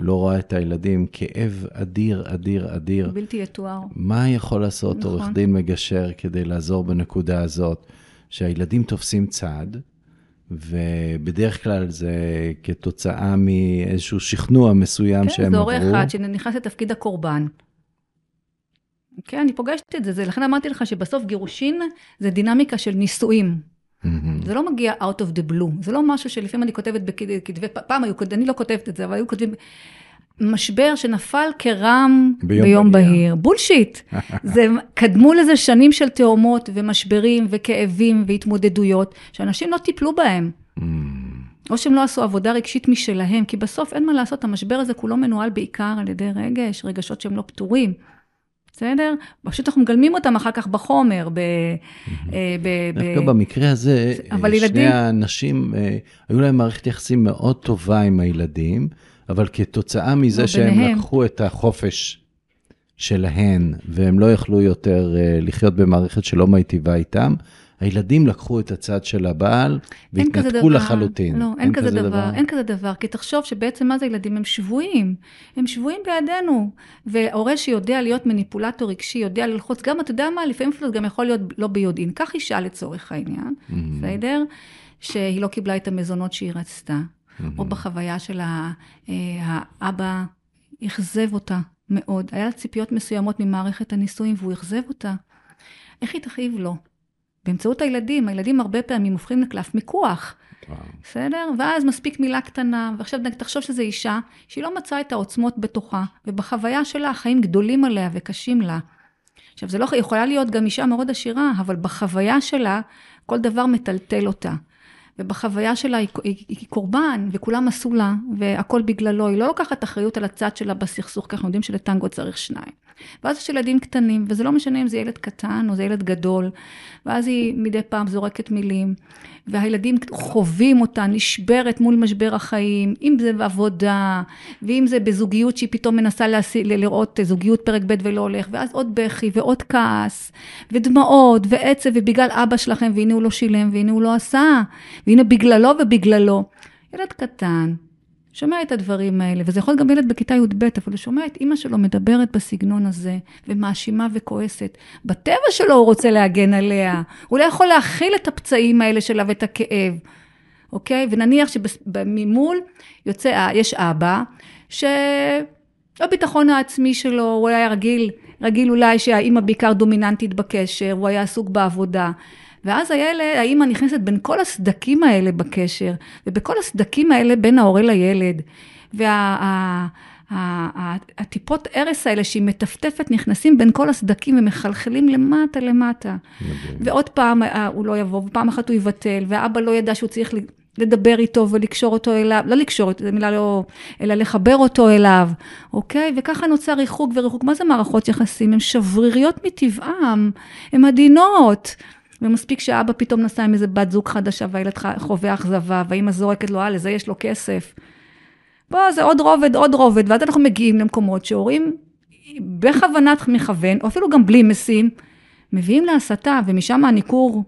Speaker 2: לא רואה את הילדים, כאב אדיר, אדיר, אדיר.
Speaker 1: בלתי יתואר.
Speaker 2: מה יכול לעשות
Speaker 1: נכון.
Speaker 2: עורך דין מגשר כדי לעזור בנקודה הזאת, שהילדים תופסים צד, ובדרך כלל זה כתוצאה מאיזשהו שכנוע מסוים
Speaker 1: כן,
Speaker 2: שהם
Speaker 1: זה
Speaker 2: עברו.
Speaker 1: הורה אחד שנכנס לתפקיד הקורבן. כן, אני פוגשת את זה, זה, לכן אמרתי לך שבסוף גירושין זה דינמיקה של נישואים.
Speaker 2: מהמם.
Speaker 1: זה לא מגיע out of the blue, זה לא משהו שלפעמים אני כותבת בכתבי, פעם היו, אני לא כותבת את זה, אבל היו כותבים, משבר שנפל כרעם
Speaker 2: ביום
Speaker 1: ביום,
Speaker 2: בהיר.
Speaker 1: בהיר. בולשיט. [laughs] זה, קדמו לזה שנים של תאומות ומשברים וכאבים והתמודדויות, שאנשים לא טיפלו בהם.
Speaker 2: מהמם.
Speaker 1: או שהם לא עשו עבודה רגשית משלהם, כי בסוף אין מה לעשות, המשבר הזה כולו מנוהל בעיקר על ידי רגש, רגשות שהם לא פתורים. בסדר? פשוט אנחנו מגלמים אותם אחר כך בחומר, ב... אה, ב- ב-
Speaker 2: דווקא במקרה הזה, אה, שני
Speaker 1: ילדים-
Speaker 2: האנשים, אה, היו להם מערכת יחסים מאוד טובה עם הילדים, אבל כתוצאה מזה
Speaker 1: לא,
Speaker 2: שהם
Speaker 1: ביניהם.
Speaker 2: לקחו את החופש שלהן, והם לא יכלו יותר אה, לחיות במערכת שלא מיטיבה איתם, הילדים לקחו את הצד של הבעל
Speaker 1: אין כזה
Speaker 2: והתנתקו
Speaker 1: דבר.
Speaker 2: לחלוטין.
Speaker 1: לא, אין, כזה דבר, אין כזה דבר, כי תחשוב שבעצם מה זה ילדים? הם שבויים, הם שבויים בידינו. והורה שיודע להיות מניפולטור רגשי, יודע ללחוץ, גם, אתה יודע מה, לפעמים אפילו זה גם יכול להיות לא ביודעין. קח אישה לצורך העניין,
Speaker 2: Mm-hmm.
Speaker 1: בסדר? שהיא לא קיבלה את המזונות שהיא רצתה,
Speaker 2: Mm-hmm.
Speaker 1: או בחוויה של אה, האבא אכזב אותה מאוד. היה לה ציפיות מסוימות ממערכת הנישואים והוא אכזב אותה. איך היא תכאיב לו? באמצעות הילדים, הילדים הרבה פעמים הופכים לקלף מיקוח. בסדר? ואז מספיק מילה קטנה, ועכשיו תחשוב שזו אישה שהיא לא מצאה את העוצמות בתוכה, ובחוויה שלה החיים גדולים עליה וקשים לה. עכשיו, זה לא, יכולה להיות גם אישה מאוד עשירה, אבל בחוויה שלה, כל דבר מטלטל אותה. ובחוויה שלה היא, היא, היא קורבן, וכולם עשו לה, והכל בגללו. היא לא לוקחת אחריות על הצד שלה בסכסוך, כי אנחנו יודעים שלטנגו צריך שניים. ואז יש ילדים קטנים, וזה לא משנה אם זה ילד קטן או זה ילד גדול, ואז היא מדי פעם זורקת מילים, והילדים חווים אותה, נשברת מול משבר החיים, אם זה בעבודה, ואם זה בזוגיות שהיא פתאום מנסה להסי, לראות זוגיות פרק ב' ולא הולך, ואז עוד בכי ועוד כעס, ודמעות, ועצב, ובגלל אבא שלכם, והנה הוא לא שילם, והנה הוא לא עשה, והנה בגללו ובגללו. ילד קטן, שומע את הדברים האלה, וזה יכול להיות גם ילד בכיתה י"ב, אבל הוא שומע את אימא שלו מדברת בסגנון הזה, ומאשימה וכועסת. בטבע שלו הוא רוצה להגן עליה, הוא לא יכול להכיל את הפצעים האלה שלה ואת הכאב, אוקיי? ונניח שממול יוצא, יש אבא, שהביטחון העצמי שלו, הוא היה רגיל, רגיל אולי שהאימא בעיקר דומיננטית בקשר, הוא היה עסוק בעבודה. ואז הילד, האימא נכנסת בין כל הסדקים האלה בקשר, ובכל הסדקים האלה בין ההורה לילד. והטיפות וה, ארס האלה שהיא מטפטפת, נכנסים בין כל הסדקים ומחלחלים למטה למטה.
Speaker 2: מדהים.
Speaker 1: ועוד פעם הוא לא יבוא, ופעם אחת הוא יבטל, והאבא לא ידע שהוא צריך לדבר איתו ולקשור אותו אליו, לא לקשור, זו מילה לא, אלא לחבר אותו אליו, אוקיי? וככה נוצר ריחוק וריחוק. מה זה מערכות יחסים? הן שבריריות מטבעם, הן עדינות. ומספיק שאבא פתאום נסע עם איזה בת זוג חדשה והילד חווה אכזבה, והאמא זורקת לו, אה, לזה יש לו כסף. בוא, זה עוד רובד, עוד רובד, ואז אנחנו מגיעים למקומות שהורים בכוונת מכוון, או אפילו גם בלי משים, מביאים להסתה, ומשם הניכור.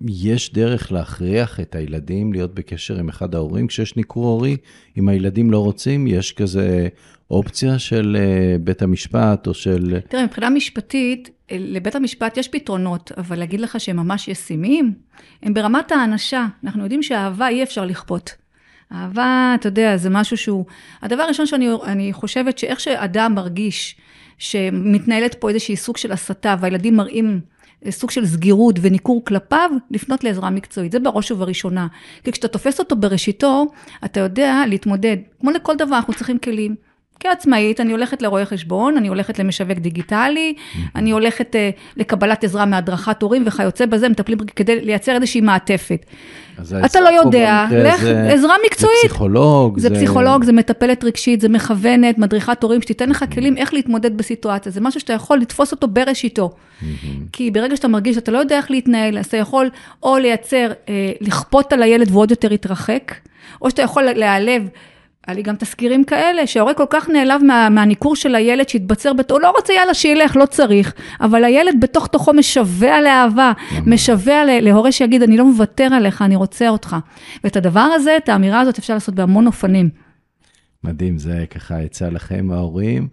Speaker 2: ויש דרך להכריח את הילדים להיות בקשר עם אחד ההורים כשיש ניכור הורי, אם הילדים לא רוצים, יש כזה אופציה של אה, בית המשפט או של...
Speaker 1: תראה, מבחינה משפטית, לבית המשפט יש פתרונות, אבל להגיד לך שהם ממש ישימים? הם ברמת האנשה. אנחנו יודעים שאהבה אי אפשר לכפות. אהבה, אתה יודע, זה משהו שהוא... הדבר הראשון שאני חושבת שאיך שאדם מרגיש שמתנהלת פה איזושהי סוג של הסתה, והילדים מראים סוג של סגירות וניכור כלפיו, לפנות לעזרה מקצועית. זה בראש ובראשונה. כי כשאתה תופס אותו בראשיתו, אתה יודע להתמודד. כמו לכל דבר, אנחנו צריכים כלים. כעצמאית, אני הולכת לרואה חשבון, אני הולכת למשווק דיגיטלי, אני הולכת uh, לקבלת עזרה מהדרכת הורים וכיוצא בזה, מטפלים כדי לייצר איזושהי מעטפת. אתה לא יודע, לך, זה, עזרה מקצועית.
Speaker 2: זה פסיכולוג.
Speaker 1: זה, זה פסיכולוג, זה מטפלת רגשית, זה מכוונת, מדריכת הורים, שתיתן לך כלים איך להתמודד בסיטואציה. זה משהו שאתה יכול לתפוס אותו בראשיתו. כי ברגע שאתה מרגיש שאתה לא יודע איך להתנהל, אז אתה יכול או לייצר, אה, לכפות על הילד והוא עוד יותר יתרחק, או שאתה יכול להיעלב. היה לי גם תסקירים כאלה, שההורה כל כך נעלב מה, מהניכור של הילד שהתבצר, בת... הוא לא רוצה יאללה שילך, לא צריך, אבל הילד בתוך תוכו משווע לאהבה, משווע להורה שיגיד, אני לא מוותר עליך, אני רוצה אותך. ואת הדבר הזה, את האמירה הזאת אפשר לעשות בהמון אופנים.
Speaker 2: מדהים, זה ככה יצא לכם ההורים.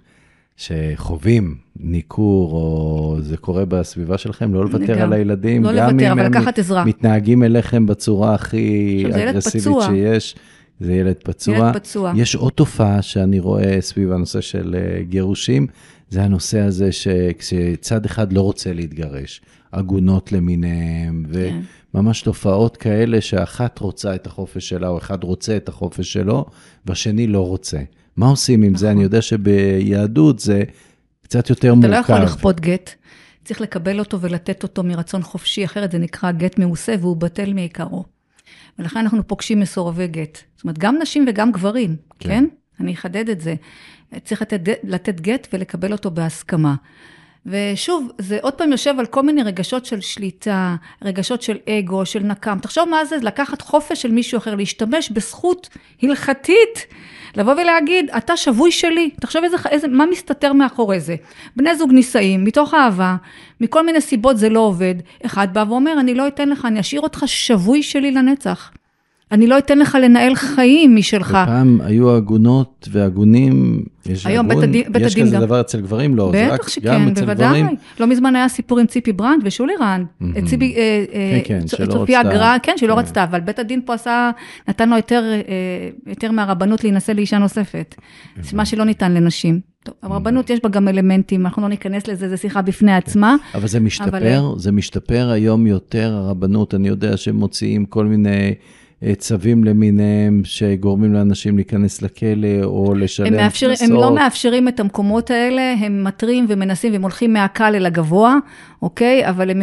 Speaker 2: שחווים ניכור, או זה קורה בסביבה שלכם, לא לוותר על הילדים,
Speaker 1: לא לוותר, אבל לקחת עזרה.
Speaker 2: מתנהגים אליכם בצורה הכי אגרסיבית שיש. זה ילד פצוע.
Speaker 1: ילד פצוע.
Speaker 2: יש עוד תופעה שאני רואה סביב הנושא של אה, גירושים, זה הנושא הזה שכשצד אחד לא רוצה להתגרש, עגונות למיניהם, כן. וממש תופעות כאלה שאחת רוצה את החופש שלה, או אחד רוצה את החופש שלו, והשני לא רוצה. מה עושים עם נכון. זה? אני יודע שביהדות זה קצת יותר
Speaker 1: אתה
Speaker 2: מורכב.
Speaker 1: אתה לא יכול לכפות גט. צריך לקבל אותו ולתת אותו מרצון חופשי, אחרת זה נקרא גט מעושה והוא בטל מעיקרו. ולכן אנחנו פוגשים מסורבי גט. זאת אומרת, גם נשים וגם גברים, כן? כן? אני אחדד את זה. צריך לתת, לתת גט ולקבל אותו בהסכמה. ושוב, זה עוד פעם יושב על כל מיני רגשות של שליטה, רגשות של אגו, של נקם. תחשוב מה זה לקחת חופש של מישהו אחר, להשתמש בזכות הלכתית, לבוא ולהגיד, אתה שבוי שלי. תחשוב איזה, איזה, מה מסתתר מאחורי זה. בני זוג נישאים, מתוך אהבה, מכל מיני סיבות זה לא עובד. אחד בא ואומר, אני לא אתן לך, אני אשאיר אותך שבוי שלי לנצח. אני לא אתן לך לנהל חיים משלך.
Speaker 2: ופעם היו עגונות ועגונים, יש
Speaker 1: היום עגון, בית הדין, בית
Speaker 2: יש כזה גם. דבר אצל גברים? לא, זה רק
Speaker 1: שכן,
Speaker 2: גם אצל
Speaker 1: בוודאי.
Speaker 2: גברים.
Speaker 1: לא מזמן היה סיפור עם ציפי ברנד ושולי רנד. Mm-hmm. ציפי, אה,
Speaker 2: כן, כן.
Speaker 1: צופיה גרא, כן, שלא כן. רצתה, אבל בית הדין פה עשה, נתן לו היתר, אה, היתר מהרבנות להינשא לאישה נוספת. זה מה שלא ניתן לנשים. טוב, הרבנות יש בה גם אלמנטים, אנחנו לא ניכנס לזה, זו שיחה בפני כן. עצמה.
Speaker 2: אבל זה משתפר, אבל... זה משתפר היום יותר, הרבנות, אני יודע שהם מוציאים כל מיני... אה, צווים למיניהם שגורמים לאנשים להיכנס לכלא או לשלם קנסות.
Speaker 1: הם לא מאפשרים את המקומות האלה, הם מתרים ומנסים והם הולכים מהקל אל הגבוה, אוקיי? אבל הם...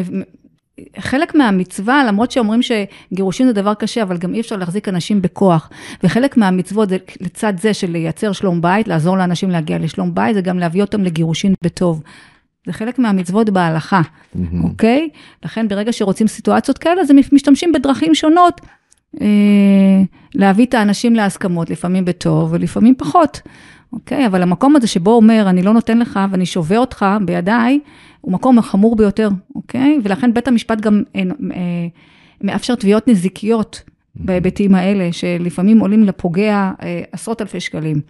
Speaker 1: חלק מהמצווה, למרות שאומרים שגירושים זה דבר קשה, אבל גם אי אפשר להחזיק אנשים בכוח. וחלק מהמצוות זה לצד זה של לייצר שלום בית, לעזור לאנשים להגיע לשלום בית, זה גם להביא אותם לגירושים בטוב. זה חלק מהמצוות בהלכה, mm-hmm. אוקיי? לכן ברגע שרוצים סיטואציות כאלה, אז הם משתמשים בדרכים שונות להביא את האנשים להסכמות, לפעמים בטוב ולפעמים פחות, אוקיי? אבל המקום הזה שבו אומר, אני לא נותן לך ואני שובה אותך בידיי, הוא מקום החמור ביותר, אוקיי? ולכן בית המשפט גם אה, אה, מאפשר תביעות נזיקיות בהיבטים האלה, שלפעמים עולים לפוגע עשרות אלפי שקלים.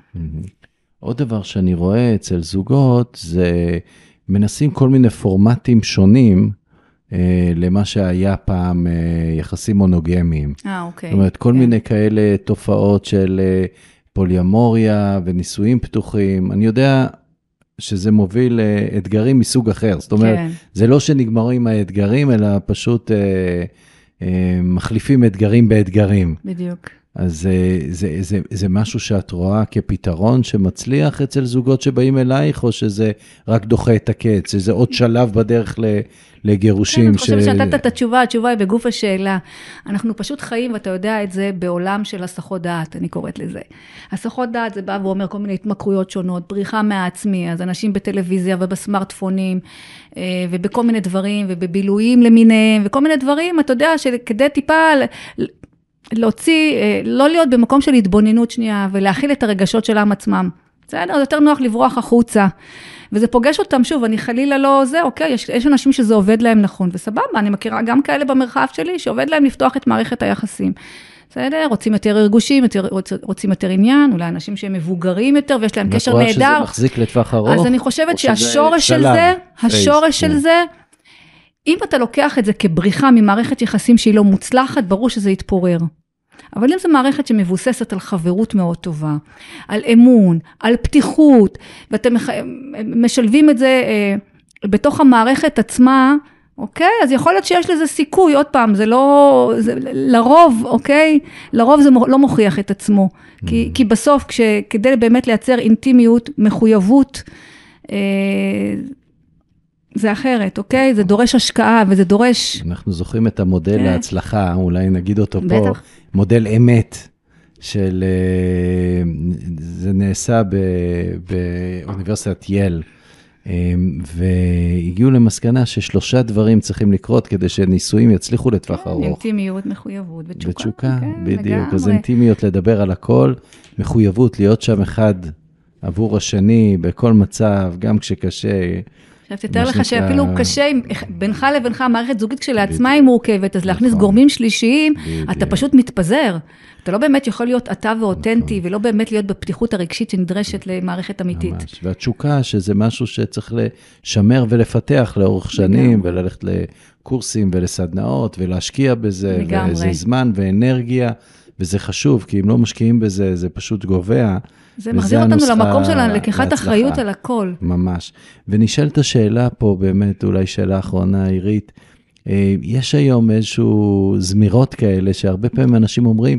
Speaker 2: עוד דבר שאני רואה אצל זוגות, זה מנסים כל מיני פורמטים שונים אה, למה שהיה פעם אה, יחסים מונוגמיים.
Speaker 1: אה, אוקיי.
Speaker 2: זאת אומרת, כל כן. מיני כאלה תופעות של אה, פוליומוריה ונישואים פתוחים. אני יודע שזה מוביל לאתגרים מסוג אחר. זאת אומרת, כן. זה לא שנגמרים האתגרים, אלא פשוט אה, אה, מחליפים אתגרים באתגרים.
Speaker 1: בדיוק.
Speaker 2: אז זה, זה, זה, זה משהו שאת רואה כפתרון שמצליח אצל זוגות שבאים אלייך, או שזה רק דוחה את הקץ, שזה עוד שלב בדרך ל, לגירושים. כן,
Speaker 1: אני חושבת שנתת את התשובה, התשובה היא בגוף השאלה. אנחנו פשוט חיים, ואתה יודע את זה, בעולם של הסחות דעת, אני קוראת לזה. הסחות דעת זה בא ואומר כל מיני התמכרויות שונות, בריחה מהעצמי, אז אנשים בטלוויזיה ובסמארטפונים, אה, ובכל מיני דברים, ובבילויים למיניהם, וכל מיני דברים, אתה יודע, שכדי טיפה... להוציא, אה, לא להיות במקום של התבוננות שנייה ולהכיל את הרגשות שלהם עצמם. בסדר? זה יותר נוח לברוח החוצה. וזה פוגש אותם, שוב, אני חלילה לא זה, אוקיי, יש, יש אנשים שזה עובד להם נכון, וסבבה, אני מכירה גם כאלה במרחב שלי, שעובד להם לפתוח את מערכת היחסים. בסדר? רוצים יותר רגושים, יותר, רוצ, רוצים יותר עניין, אולי אנשים שהם מבוגרים יותר ויש להם קשר נהדר.
Speaker 2: ואת רואה שזה מחזיק לטווח ארוך?
Speaker 1: אז אני חושבת שהשורש של זה, השורש של כן. זה, אם אתה לוקח את זה כבריחה ממערכת יחסים שהיא לא מוצלחת, ברור שזה יתפורר. אבל אם זו מערכת שמבוססת על חברות מאוד טובה, על אמון, על פתיחות, ואתם משלבים את זה אה, בתוך המערכת עצמה, אוקיי? אז יכול להיות שיש לזה סיכוי, עוד פעם, זה לא... זה, לרוב, אוקיי? לרוב זה לא מוכיח את עצמו. Mm. כי, כי בסוף, כש, כדי באמת לייצר אינטימיות, מחויבות, אה, זה אחרת, אוקיי? זה דורש השקעה וזה דורש...
Speaker 2: אנחנו זוכרים את המודל כן. להצלחה, אולי נגיד אותו בטח. פה, מודל אמת. של... אה, זה נעשה באוניברסיטת יל, אה, והגיעו למסקנה ששלושה דברים צריכים לקרות כדי שנישואים יצליחו לטווח
Speaker 1: כן,
Speaker 2: ארוך.
Speaker 1: אינטימיות, מחויבות ותשוקה.
Speaker 2: ותשוקה, כן, בדיוק. לגמרי. אז אינטימיות לדבר על הכל, מחויבות להיות שם אחד עבור השני בכל מצב, גם כשקשה.
Speaker 1: עכשיו, תתאר לך שאפילו קשה, בינך לבינך, המערכת זוגית כשלעצמה היא מורכבת, אז להכניס נכון. גורמים שלישיים, אתה פשוט מתפזר. אתה לא באמת יכול להיות אתה ואותנטי, נכון. ולא באמת להיות בפתיחות הרגשית שנדרשת למערכת אמיתית. ממש,
Speaker 2: והתשוקה, שזה משהו שצריך לשמר ולפתח לאורך שנים, וללכת לקורסים ולסדנאות, ולהשקיע בזה, לגמרי. וזה זמן ואנרגיה, וזה חשוב, כי אם לא משקיעים בזה, זה פשוט גובע.
Speaker 1: זה מחזיר אותנו למקום של לקיחת אחריות על הכל.
Speaker 2: ממש. ונשאלת השאלה פה, באמת, אולי שאלה אחרונה, עירית, אה, יש היום איזשהו זמירות כאלה, שהרבה פעמים אנשים אומרים,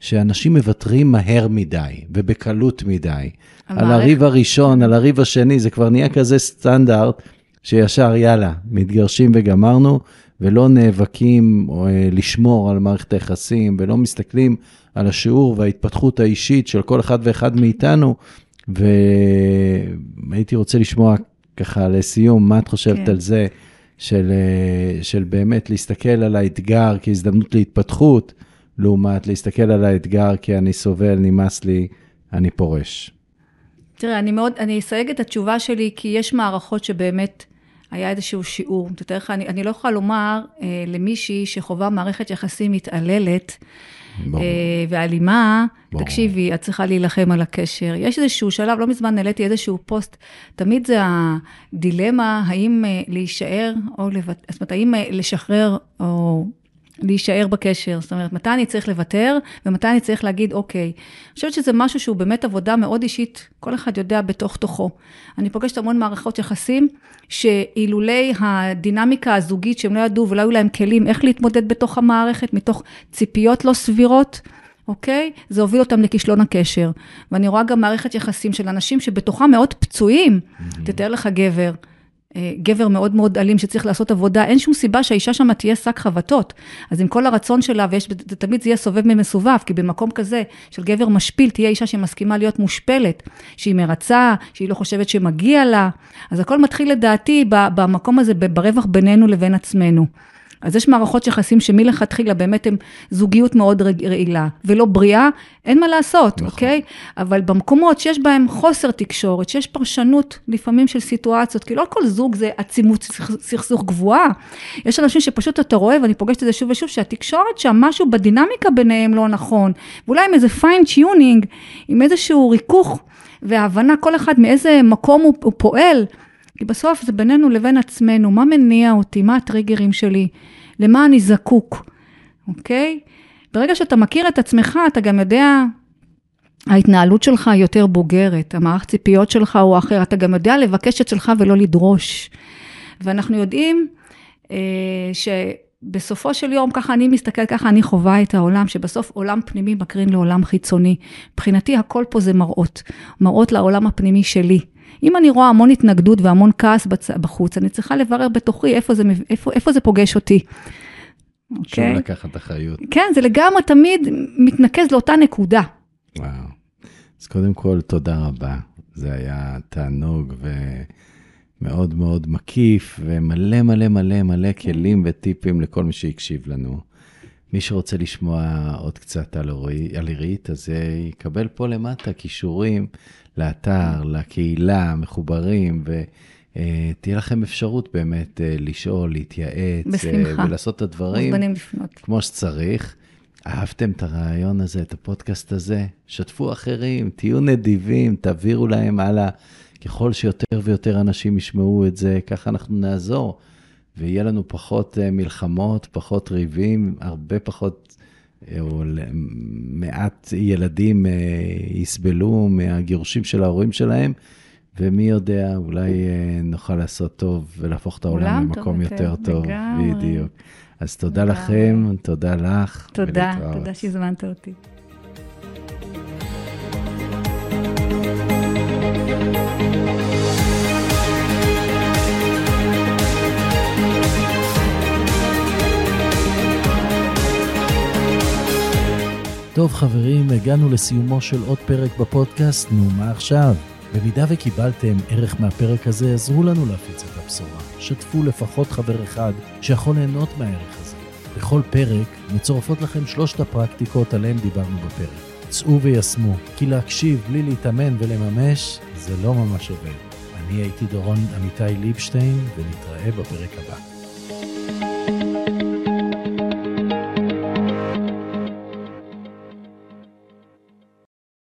Speaker 2: שאנשים מוותרים מהר מדי ובקלות מדי. על הריב הראשון, על הריב השני, זה כבר נהיה כזה סטנדרט, שישר, יאללה, מתגרשים וגמרנו, ולא נאבקים אה, לשמור על מערכת היחסים, ולא מסתכלים על השיעור וההתפתחות האישית של כל אחד ואחד מאיתנו. והייתי רוצה לשמוע ככה לסיום, מה את חושבת כן. על זה, של, אה, של באמת להסתכל על האתגר כהזדמנות להתפתחות, לעומת להסתכל על האתגר כי אני סובל, נמאס לי, אני פורש.
Speaker 1: תראה, אני מאוד, אני אסייג את התשובה שלי, כי יש מערכות שבאמת היה איזשהו שיעור. תתאר לך, אני, אני לא יכולה לומר אה, למישהי שחווה מערכת יחסים מתעללת, אה, ואלימה, תקשיבי, את צריכה להילחם על הקשר. יש איזשהו שלב, לא מזמן העליתי איזשהו פוסט, תמיד זה הדילמה, האם אה, להישאר או לוותר, זאת אומרת, האם אה, לשחרר או להישאר בקשר. זאת אומרת, מתי אני צריך לוותר, ומתי אני צריך להגיד, אוקיי. אני חושבת שזה משהו שהוא באמת עבודה מאוד אישית, כל אחד יודע בתוך תוכו. אני פוגשת המון מערכות יחסים, שאילולי הדינמיקה הזוגית, שהם לא ידעו ולא היו להם כלים איך להתמודד בתוך המערכת, מתוך ציפיות לא סבירות, אוקיי? זה הוביל אותם לכישלון הקשר. ואני רואה גם מערכת יחסים של אנשים שבתוכם מאוד פצועים. Mm-hmm. תתאר לך גבר. אה, גבר מאוד מאוד אלים שצריך לעשות עבודה, אין שום סיבה שהאישה שם תהיה שק חבטות. אז עם כל הרצון שלה, ויש, תמיד זה יהיה סובב ממסובב, כי במקום כזה של גבר משפיל, תהיה אישה שמסכימה להיות מושפלת, שהיא מרצה, שהיא לא חושבת שמגיע לה. אז הכל מתחיל לדעתי במקום הזה, ברווח בינינו לבין עצמנו. אז יש מערכות יחסים שמלכתחילה באמת הן זוגיות מאוד רעילה ולא בריאה, אין מה לעשות, נכון. אוקיי? אבל במקומות שיש בהם חוסר תקשורת, שיש פרשנות לפעמים של סיטואציות, כי לא כל זוג זה עצימות סכסוך גבוהה. יש אנשים שפשוט אתה רואה, ואני פוגשת את זה שוב ושוב, שהתקשורת שם, משהו בדינמיקה ביניהם לא נכון, ואולי עם איזה fine tuning, עם איזשהו ריכוך והבנה כל אחד מאיזה מקום הוא, הוא פועל. כי בסוף זה בינינו לבין עצמנו, מה מניע אותי, מה הטריגרים שלי, למה אני זקוק, אוקיי? ברגע שאתה מכיר את עצמך, אתה גם יודע, ההתנהלות שלך היא יותר בוגרת, המערך ציפיות שלך הוא אחר, אתה גם יודע לבקש את שלך ולא לדרוש. ואנחנו יודעים אה, שבסופו של יום, ככה אני מסתכלת, ככה אני חווה את העולם, שבסוף עולם פנימי מקרין לעולם חיצוני. מבחינתי הכל פה זה מראות, מראות לעולם הפנימי שלי. אם אני רואה המון התנגדות והמון כעס בצ... בחוץ, אני צריכה לברר בתוכי איפה זה, איפה, איפה זה פוגש אותי.
Speaker 2: שוב okay? אוקיי? לקחת אחריות.
Speaker 1: כן, זה לגמרי תמיד מתנקז לאותה נקודה.
Speaker 2: וואו. אז קודם כל, תודה רבה. זה היה תענוג ומאוד מאוד מקיף, ומלא מלא מלא מלא כלים וטיפים לכל מי שהקשיב לנו. מי שרוצה לשמוע עוד קצת על, עירית, אז יקבל פה למטה כישורים לאתר, לקהילה, מחוברים, ותהיה לכם אפשרות באמת אה, לשאול, להתייעץ, אה, בשמחה. ולעשות את הדברים. כמו שצריך. אהבתם את הרעיון הזה, את הפודקאסט הזה? שתפו אחרים, תהיו נדיבים, תעבירו להם הלאה. ככל שיותר ויותר אנשים ישמעו את זה, ככה אנחנו נעזור. ויהיה לנו פחות אה, מלחמות, פחות ריבים, הרבה פחות או מעט ילדים אה, יסבלו מהגירושים של ההורים שלהם, ומי יודע, אולי אה, נוכל לעשות טוב ולהפוך את העולם למקום יותר, טוב.
Speaker 1: לגמרי.
Speaker 2: בדיוק. אז תודה
Speaker 1: לגמרי.
Speaker 2: לכם, תודה לך.
Speaker 1: תודה,
Speaker 2: ולהתראות.
Speaker 1: תודה שהזמנת אותי.
Speaker 2: טוב חברים, הגענו לסיומו של עוד פרק בפודקאסט, נו מה עכשיו? במידה וקיבלתם ערך מהפרק הזה, עזרו לנו להפיץ את הבשורה. שתפו לפחות חבר אחד שיכול ליהנות מהערך הזה. בכל פרק מצורפות לכם שלושת הפרקטיקות עליהן דיברנו בפרק. צאו ויישמו, כי להקשיב בלי להתאמן ולממש, זה לא ממש עובד. אני הייתי דורון עמיתי ליבשטיין, ונתראה בפרק הבא.